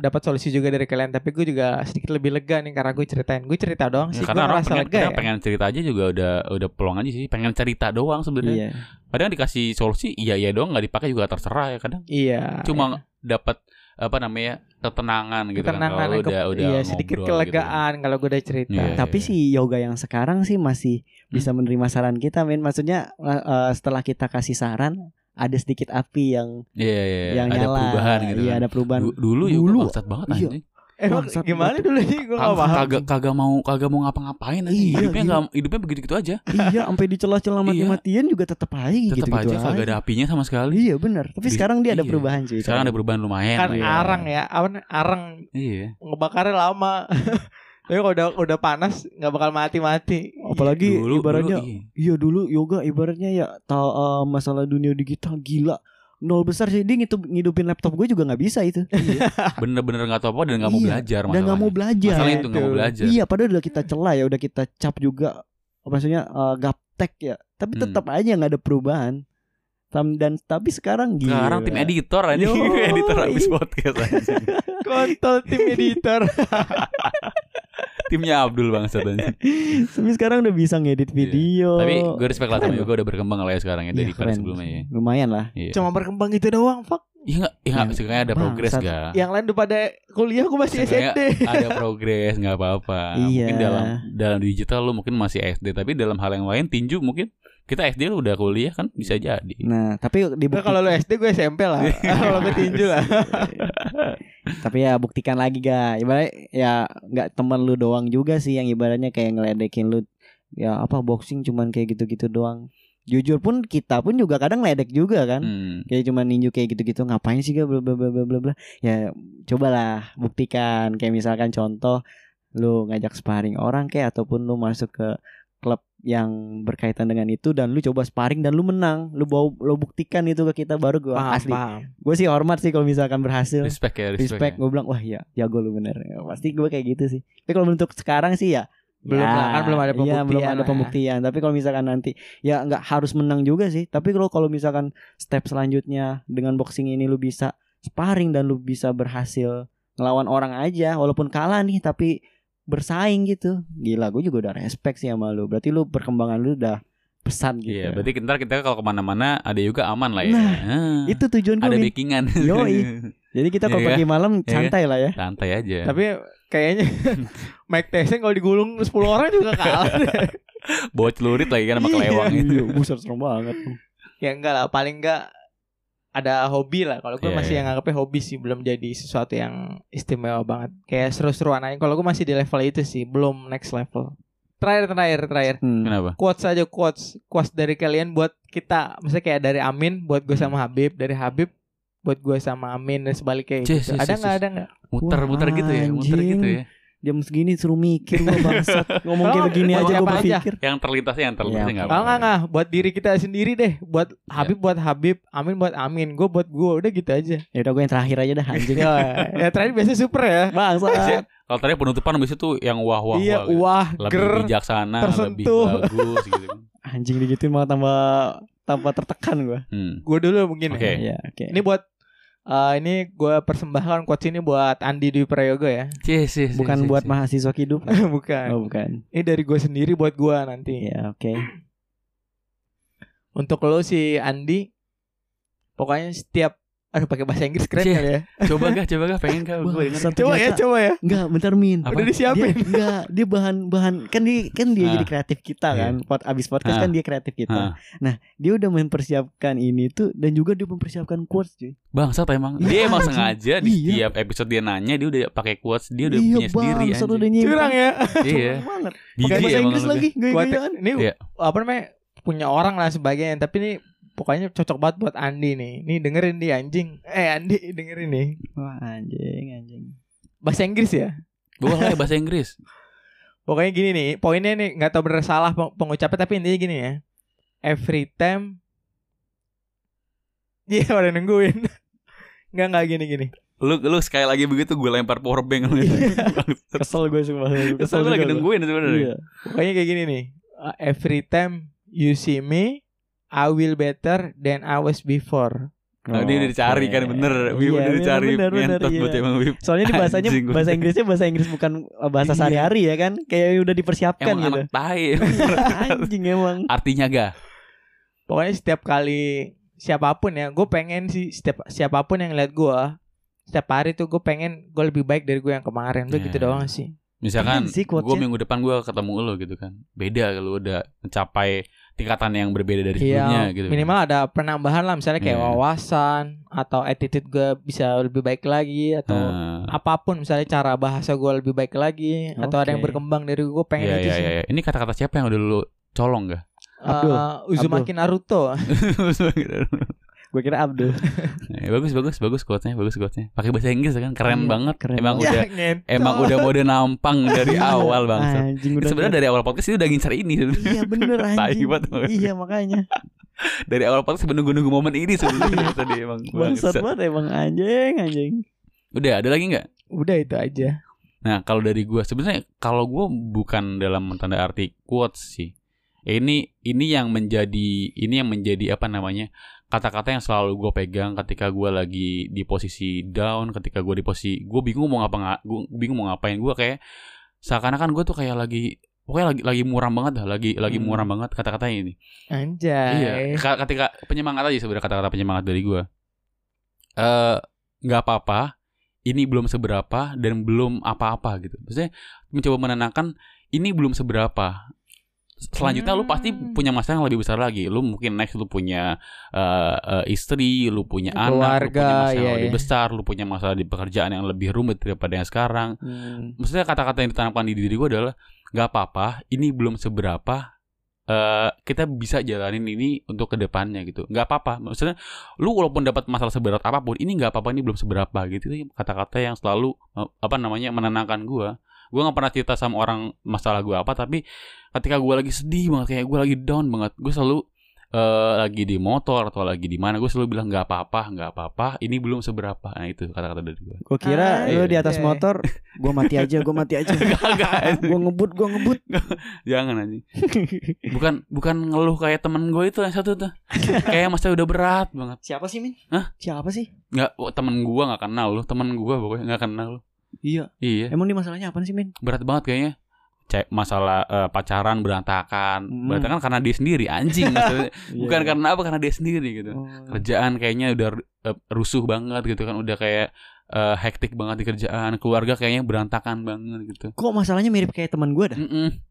dapat solusi juga dari kalian, tapi gue juga sedikit lebih lega nih karena gue ceritain. Gue cerita doang Ya, sih. karena gue orang merasa pengen, lega ya. pengen cerita aja juga udah udah peluang aja sih. Pengen cerita doang sebenarnya. Iya. Kadang dikasih solusi iya iya doang nggak dipakai juga terserah ya kadang. Iya. Cuma dapat apa namanya ketenangan gitu ketenangan kan kalau ke- udah udah iya sedikit ngobrol gitu. kelegaan kalau gue udah cerita. Iya. Tapi si yoga yang sekarang sih masih bisa menerima saran kita, men. Maksudnya eh, setelah kita kasih saran, ada sedikit api yang Iya iya iya. yang ada nyala. perubahan gitu. Iya, kan. ada perubahan. Du- dulu ya Dulu. bangsat banget Iya. anjing. Emang Bangsat gimana dulu nih gue gak paham. Kagak kagak mau kagak mau ngapa-ngapain aja. Iya, hidupnya gila. nggak hidupnya begitu-gitu aja. iya, sampai dicela-cela Iya. mati-matian juga tetap aja Tetap gitu-gitu aja kagak ada apinya sama sekali. Iya benar. Tapi Di- sekarang dia ada iya. perubahan cuy. Sekarang ada perubahan lumayan. kan lah ya. arang ya, apa arang Iya. ngebakarnya lama. Tapi kalau udah udah panas nggak bakal mati-mati. Apalagi Dulu ibaratnya dulu, iya. iya dulu yoga ibaratnya ya tahu eh, masalah dunia digital gila. Nol besar sih dia ngidup, ngidupin laptop gue juga nggak bisa itu. bener-bener nggak tahu apa dan nggak mau Iya, belajar Dan nggak mau belajar. Masalahnya itu nggak mau belajar. Iya, padahal udah kita celah ya, udah kita cap juga. Maksudnya eh, gaptek ya. Tapi Hmm. tetap aja nggak ada perubahan. Tam- Dan tapi sekarang gila. Sekarang tim editor aja editor habis iya. podcast aja. Kontol tim editor. Timnya Abdul bang aja. Tapi sekarang udah bisa ngedit video. Iya. Tapi gue respect lah sama Yoga udah berkembang lah ya sekarang ya Iya, dari keren. sebelumnya ya. Lumayan lah. Iya. Cuma berkembang gitu doang, fuck. Iya nggak, iya nggak. Yang- Sekarang ada progres Bangsat. gak? Yang lain udah pada kuliah, gue masih Seenggaknya SD. ada progres nggak apa-apa. Iya. Mungkin dalam dalam digital lu mungkin masih SD tapi dalam hal yang lain tinju mungkin kita SD lu udah kuliah kan bisa jadi. Nah, tapi di Nah, kalau lu SD gue SMP lah. kalau gue tinju lah. tapi ya buktikan lagi ga ibarat ya nggak teman lu doang juga sih yang ibaratnya kayak ngeledekin lu ya apa boxing cuman kayak gitu-gitu doang jujur pun kita pun juga kadang ledek juga kan. Hmm. Kayak cuma ninju kayak gitu-gitu ngapain sih gak bla bla bla bla bla bla. Ya cobalah buktikan kayak misalkan contoh lu ngajak sparring orang kayak ataupun lu masuk ke klub yang berkaitan dengan itu dan lu coba sparring dan lu menang, lu bawa lu buktikan itu ke kita baru gua Paham, asli. Gue sih hormat sih kalau misalkan berhasil. Respect ya, respect. Respect, ya. gue bilang wah ya jago lu bener. Ya, pasti gue kayak gitu sih. Tapi kalau untuk sekarang sih ya Belum ya, lah, kan belum ada Iya, belum pembuktian ada lah ya. pembuktian. Tapi kalau misalkan nanti ya nggak harus menang juga sih. Tapi kalau kalau misalkan step selanjutnya dengan boxing ini lu bisa sparring dan lu bisa berhasil ngelawan orang aja walaupun kalah nih tapi bersaing gitu. Gila, gue juga udah respect sih sama lu. Berarti lu perkembangan lu udah pesan gitu. Iya, berarti ntar kita kalau ke mana-mana ada juga aman lah ya. Nah, Ah, Itu tujuan gue. ada Min. backingan. Yoi. Jadi kita kalau Iya pergi malam Iya santai lah ya. Santai aja. Tapi kayaknya Mike Tyson kalau digulung 10 orang juga kalah. bawa celurit lagi kan sama kelewang itu. Iya, buset serem banget. ya enggak lah, paling enggak ada hobi lah. Kalau gue Iya, masih iya. yang anggapnya hobi sih, belum jadi sesuatu yang istimewa banget. Kayak seru-seruan aja. Kalau gue masih di level itu sih, belum next level. Terakhir, terakhir, terakhir. Hmm. Kenapa? Quotes aja quotes, quotes dari kalian buat kita. Misalnya kayak dari Amin buat gue sama Habib, dari Habib buat gue sama Amin dan sebaliknya Cis, gitu. cis, Ada nggak? Ada nggak? Muter-muter gitu ya, muter gitu ya. Jam segini suruh mikir gua bangsat Ngomong kayak begini aja aja? berpikir Yang terlintasnya yang terlintasnya Iya, enggak apa-apa. nggak nggak, buat diri kita sendiri deh. Buat Habib buat Habib, Amin buat Amin, gue buat gue. Udah gitu aja. Ya udah gue yang terakhir aja dah anjing ya, ya terakhir biasanya super ya. Bangsat Kalau tadi penutupan habis itu yang wah-wah iya, gitu. wah, lebih ger. bijaksana, lebih tersentuh. bagus gitu. Anjing digituin malah tambah Tambah tertekan gue Hmm. Gue dulu mungkin. Oke. ya. Iya oke Ini buat eh, ini gue persembahkan quotes ini buat Andi Dwi Prayogo ya. Cis, cis, cis, Bukan cis, buat cis. mahasiswa hidup bukan. Oh bukan Ini dari gue sendiri buat gue nanti. Iya oke Untuk lo si Andi, pokoknya setiap Aduh pakai bahasa Inggris keren Cie. kali ya. Coba gak, coba gak pengen kak gue denger. Coba ya, coba ya. Enggak bentar Min Apa? Udah disiapin. Dia, enggak, dia bahan-bahan kan dia kan dia Ah. jadi kreatif kita Iya. kan. Pot abis podcast Ah. kan dia kreatif kita. Ah. Nah, dia udah mempersiapkan ini tuh dan juga dia mempersiapkan quotes cuy. Bangsat emang. Iya, Dia emang sengaja di Iya. setiap episode dia nanya dia udah pakai quotes, dia udah iya, punya sendiri bangsat, anjing. udah. Curang ya. Iya. Curang banget. Biji Pakai bahasa Inggris lagi, gaya-gayaan. ini Iya. apa namanya punya orang lah sebagainya tapi ini pokoknya cocok banget buat Andi nih nih dengerin di anjing eh Andi dengerin nih Wah, anjing, anjing. bahasa Inggris ya Boleh bahasa Inggris. pokoknya gini nih poinnya nih nggak tahu bener salah peng- pengucapnya tapi intinya gini ya every time Iya pada nungguin Nggak nggak gini gini Lu lu sekali lagi begitu gue lempar power bank lu. Kesel gue sumpah. Kesel gue lagi nungguin sebenarnya. Iya. Pokoknya kayak gini nih Uh, Every time you see me I will better than I was before Nah, dia udah dicari kan bener. Wib Iya, udah dicari bener, bener, iya. buat emang Wib. Soalnya di bahasanya Anjing, bahasa Inggrisnya bahasa Inggris bukan uh, bahasa Iya. sehari-hari ya kan? Kayak udah dipersiapkan Emang gitu. anak tai. Anjing emang. Artinya gak? Pokoknya setiap kali siapa pun ya, gue pengen sih setiap siapa pun yang lihat gue setiap hari tuh gue pengen gue lebih baik dari gue yang kemarin. Udah gitu Ya. doang sih. Misalkan gue minggu depan gue ketemu lo gitu kan. Beda kalau udah mencapai tingkatan yang berbeda dari sebelumnya Iya, gitu. minimal ada penambahan lah misalnya kayak Iya. wawasan atau attitude gue bisa lebih baik lagi atau Nah, apa pun misalnya cara bahasa gue lebih baik lagi atau ada yang berkembang dari gue pengen iya, itu iya, sih. iya. Ini kata-kata siapa yang udah lu colong gak? Abdul. Eh, Uzumaki Naruto. Gue kira Abdul. Ya, bagus bagus bagus quotes-nya bagus quotes-nya. Pakai bahasa Inggris kan keren Iya, banget. keren emang banget. udah Ya, emang udah mode nampang dari awal bang. Sebenarnya dari awal podcast ini udah ngincar ini. Iya bener anjing. banget. Iya makanya. Dari awal podcast menunggu-nunggu momen ini sebenarnya tadi emang. Bangsat banget emang anjing anjing. Udah ada lagi nggak? Udah itu aja. Nah kalau dari gua sebenarnya kalau gua bukan dalam tanda arti quotes sih. Ini ini yang menjadi ini yang menjadi apa namanya kata-kata yang selalu gue pegang ketika gue lagi di posisi down, ketika gue di posisi gue bingung mau ngapa gue bingung mau ngapain gue kayak seakan-akan gue tuh kayak lagi pokoknya lagi lagi muram banget dah, lagi lagi Hmm. muram banget kata-katanya ini. Anjay. Iya, Ka- ketika penyemangat aja sebenarnya kata-kata penyemangat dari gue. Eh nggak apa-apa, ini belum seberapa dan belum apa-apa gitu. Maksudnya mencoba menenangkan ini belum seberapa. Selanjutnya lu pasti Hmm. punya masalah yang lebih besar lagi. Lu mungkin next lu punya eh, eh, istri, lu punya anak, lu Keluarga, punya masalah yang iya, lebih iya. besar, lu punya masalah di pekerjaan yang lebih rumit daripada yang sekarang Hmm. maksudnya kata-kata yang ditanamkan di diri gue adalah nggak apa-apa ini belum seberapa eh, kita bisa jalanin ini untuk ke depannya gitu nggak apa-apa maksudnya lu walaupun dapat masalah seberat apa pun ini nggak apa-apa ini belum seberapa gitu Itu kata-kata yang selalu apa namanya menenangkan gua gua nggak pernah cerita sama orang masalah gua apa tapi ketika gua lagi sedih banget kayak gua lagi down banget gue selalu eh, lagi di motor atau lagi di mana gue selalu bilang nggak apa-apa nggak apa-apa ini belum seberapa nah itu kata-kata dari gue Gue kira Ah, lu di iya. atas motor, gue mati aja, gue mati aja. Gue ngebut, gue ngebut. Jangan anjing. Bukan bukan ngeluh kayak temen gue itu yang satu tuh. kayak masa udah berat banget. Siapa sih Min? Hah? Siapa sih? Nggak, oh, temen gue nggak kenal lu. Temen gue pokoknya nggak kenal lu. Iya. Iya, Emang di masalahnya apa sih Min? berat banget kayaknya. Cek masalah eh, pacaran berantakan. Hmm. Berantakan karena dia sendiri anjing maksudnya. Bukan karena apa karena dia sendiri gitu. Oh. Kerjaan kayaknya udah eh, rusuh banget gitu kan. Udah kayak eh, hektik banget di kerjaan. Keluarga kayaknya berantakan banget gitu. Kok masalahnya mirip kayak teman gue dah? Mm-mm.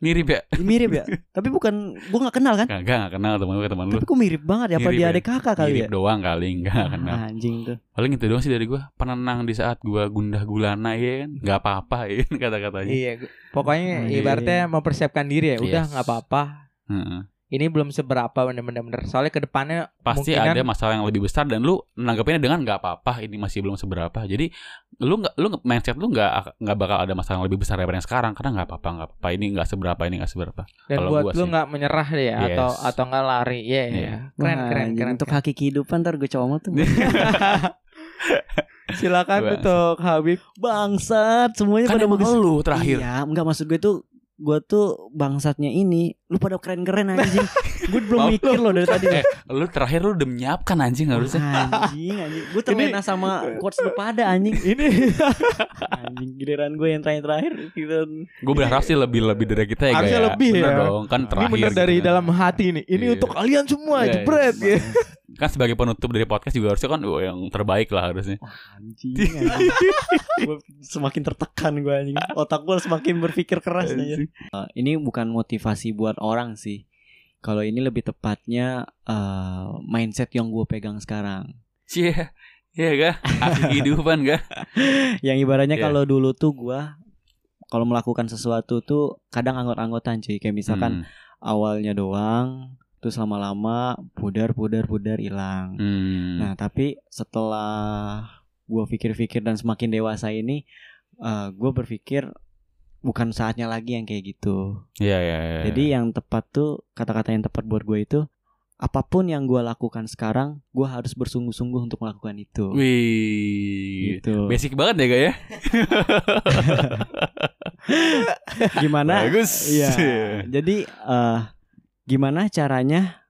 Mirip ya? Mirip ya. Tapi bukan, gue nggak kenal kan? Kagak nggak kenal temen gue temen lu. Tapi kok mirip banget ya? Apa Mirip dia ya? adik kakak kali Mirip ya? doang kali enggak kenal. Ah, anjing tuh. Paling itu doang sih dari gue Penenang di saat gue gundah gulana ya kan Gak apa-apa ya kan kata-katanya Iya, pokoknya Iya. ibaratnya mempersiapkan diri ya. Udah Yes. nggak apa-apa. Heeh. Ini belum seberapa bener-bener. Soalnya ke depannya Pasti Mungkinan- ada masalah yang lebih besar Dan lu nanggapinnya dengan gak apa-apa Ini masih belum seberapa Jadi lu nggak lu nggak- mindset lu nggak nggak bakal ada masalah yang lebih besar daripada yang sekarang karena nggak apa-apa nggak apa-apa ini nggak seberapa ini nggak seberapa dan Kalau buat gua lu nggak menyerah deh ya atau Yes. atau nggak lari. Iya, Iya. iya. Keren, Wah, keren, keren. Untuk haki kehidupan ntar gue comot tuh. Silakan untuk Habib. Bangsat, semuanya kan pada bagus. lu terakhir Iya, enggak maksud gue tuh gue tuh bangsatnya ini lu pada keren-keren anjing gue belum Maaf mikir loh dari tadi eh lu terakhir lu udah menyiapkan anjing harusnya anjing anjing gue terlena sama quotes lu pada anjing Ini anjing giliran gue yang terakhir-terakhir gitu gue berharap sih lebih lebih dari kita ya Harusnya lebih Bener ya. dong kan ini terakhir bener dari gitu kan. dalam hati nih. Ini Iya. untuk kalian semua, Iya, jebret iya. Kan sebagai penutup dari podcast juga harusnya kan wah, yang terbaik lah harusnya anjing, anjing. Gua semakin tertekan gue anjing otak gue semakin berpikir keras aja. Uh, ini bukan motivasi buat orang sih kalau ini lebih tepatnya uh, mindset yang gue pegang sekarang Cie, iya gak? Asli kehidupan gak? yang ibaratnya Iya. kalau dulu tuh gua kalau melakukan sesuatu tuh kadang anggot-anggotan cuy kayak misalkan Hmm. awalnya doang terus lama-lama pudar pudar pudar hilang Hmm. nah tapi setelah gua pikir-pikir dan semakin dewasa ini eh gue berpikir bukan saatnya lagi yang kayak gitu Iya, iya, iya. jadi yang tepat tuh kata-kata yang tepat buat gue itu apa pun yang gua lakukan sekarang gua harus bersungguh-sungguh untuk melakukan itu Wih. gitu Basic banget ya gak ya? gimana Bagus. Iya. Jadi eh gimana caranya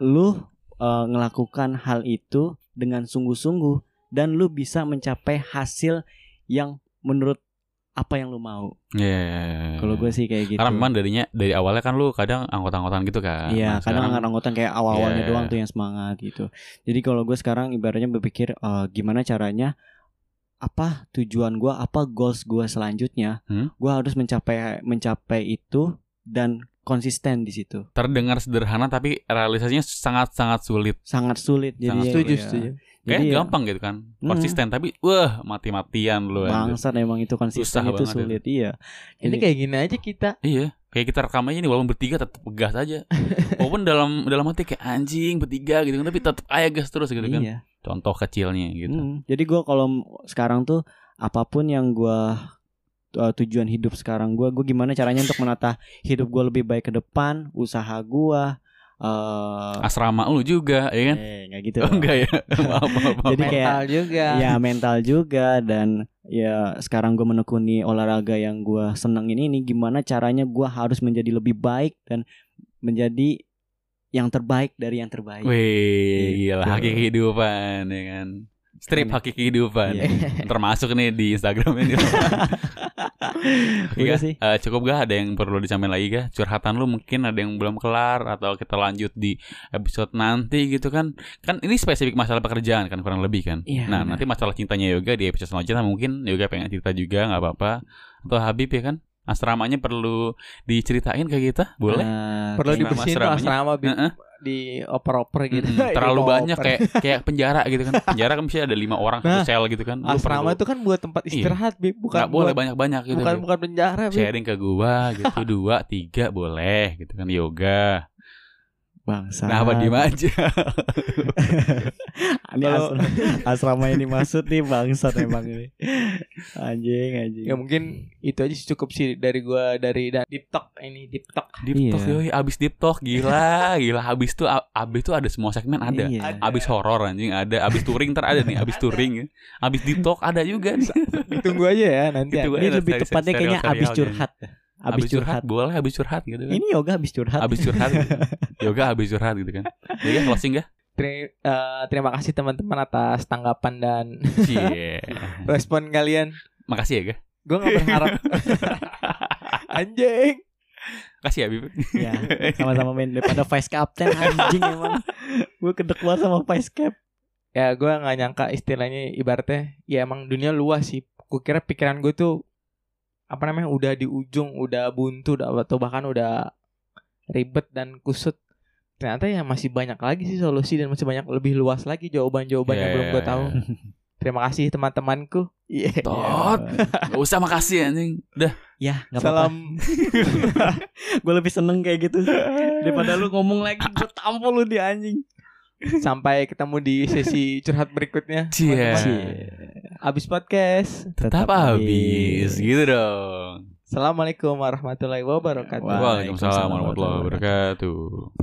lu eh, ngelakukan hal itu dengan sungguh-sungguh dan lu bisa mencapai hasil yang menurut apa yang lu mau. Iya, iya, iya. Kalau gue sih kayak gitu. Karena memang darinya dari awalnya kan lu kadang anggot-anggotan gitu kan. Iya, Nah, kadang sekarang- anggot-anggotan kayak awal-awalnya Iya. doang tuh yang semangat gitu. Jadi kalau gue sekarang ibaratnya berpikir eh, gimana caranya apa tujuan gua, apa goals gua selanjutnya, Hmm? gua harus mencapai mencapai itu dan konsisten di situ. terdengar sederhana tapi realisasinya sangat-sangat sulit. Sangat sulit. Jadi Sangat Setuju, ya, setuju. Kayak Jadi ya, gampang gitu kan. Hmm. Konsisten tapi wah mati-matian lu. anjir. bangsat emang itu konsisten Susah itu sulit. Iya. Ini Jadi- kayak gini aja kita. Iya, kayak kita rekam aja nih walaupun bertiga tetap gas aja. walaupun dalam dalam hati kayak anjing bertiga gitu kan tapi tetap aja gas terus gitu kan. Iya. Contoh kecilnya gitu. Hmm, Jadi gua kalau sekarang tuh apa pun yang gua uh, tujuan hidup sekarang gua, gua gimana caranya untuk menata hidup gua lebih baik ke depan, usaha gua eh Asrama lu juga, ya kan? eh, nggak gitu. Oh, enggak ya. maaf, maaf, maaf. Jadi kayak- Mental juga. ya mental juga dan ya sekarang gue menekuni olahraga yang gue senengin ini gimana caranya gue harus menjadi lebih baik dan menjadi yang terbaik dari yang terbaik. Wih, gila Gitu. haki kehidupan ya kan. Strip Keren. haki kehidupan. Iya. Termasuk nih di Instagram ini. Oke, Gak? sih. Eh, cukup gak ada yang perlu disampaikan lagi gak? Curhatan lu mungkin ada yang belum kelar atau kita lanjut di episode nanti gitu kan? Kan ini spesifik masalah pekerjaan kan kurang lebih kan? Iya, nah benar. nanti masalah cintanya Yoga di episode selanjutnya mungkin Yoga pengen cerita juga nggak apa-apa atau Habib ya kan? Asramanya perlu diceritain ke kita boleh? Eh, Perlu dibersihin asramanya. asrama Bib. Heeh. Di oper-oper gitu. Mm-mm, terlalu banyak oper. kayak kayak penjara gitu kan. Penjara kan bisa ada lima orang Nah, satu sel gitu kan. Lu Asrama itu kan buat tempat Iya. istirahat, Bib. Bukan nggak boleh banyak-banyak gitu. bukan Bib. bukan penjara, Bib. Sharing ke gua gitu dua tiga boleh gitu kan yoga. Bangsa. Nah apa diem aja? Ini Kalau- as- asrama ini maksud nih bangsat emang ini. Anjing anjing. Ya mungkin itu aja sih cukup sih dari gua dari dan deep talk ini deep talk. Deep talk Iya. yoi, abis deep talk gila gila abis tuh abis tuh ada semua segmen ada. Iya. Abis horor anjing ada, abis touring ntar ada nih, abis touring, ya. abis deep talk ada juga nih. Ditunggu aja ya nanti. Ini lebih tepatnya kayaknya serial-serialnya. abis curhat. Abis, curhat. boleh abis curhat gitu kan. Ini yoga abis curhat. Abis curhat, gitu. yoga abis curhat gitu kan. Yoga closing gak? Teri- eh, terima kasih teman-teman atas tanggapan dan Cie. respon kalian. Makasih ya, Ga. Gue gak berharap Anjing Makasih ya, Bib. ya, sama-sama main daripada vice captain anjing emang. Gue kedek banget sama vice cap. Ya gue gak nyangka istilahnya ibaratnya Ya emang dunia luas sih Gue kira pikiran gue tuh Apa namanya Udah di ujung Udah buntu udah, Atau bahkan udah Ribet dan kusut Ternyata ya masih banyak lagi sih solusi Dan masih banyak lebih luas lagi Jawaban-jawaban yang Iya, belum gue tahu Terima kasih teman-temanku Iya Tot. Gak usah makasih anjing. Udah. Ya, apa-apa. Salam Gue lebih seneng kayak gitu daripada lu ngomong lagi gue tampol lu di anjing. Sampai ketemu di sesi curhat berikutnya Cie. teman-teman. Abis podcast Tetap habis gitu dong. Assalamualaikum warahmatullahi wabarakatuh. Waalaikumsalam warahmatullahi wabarakatuh.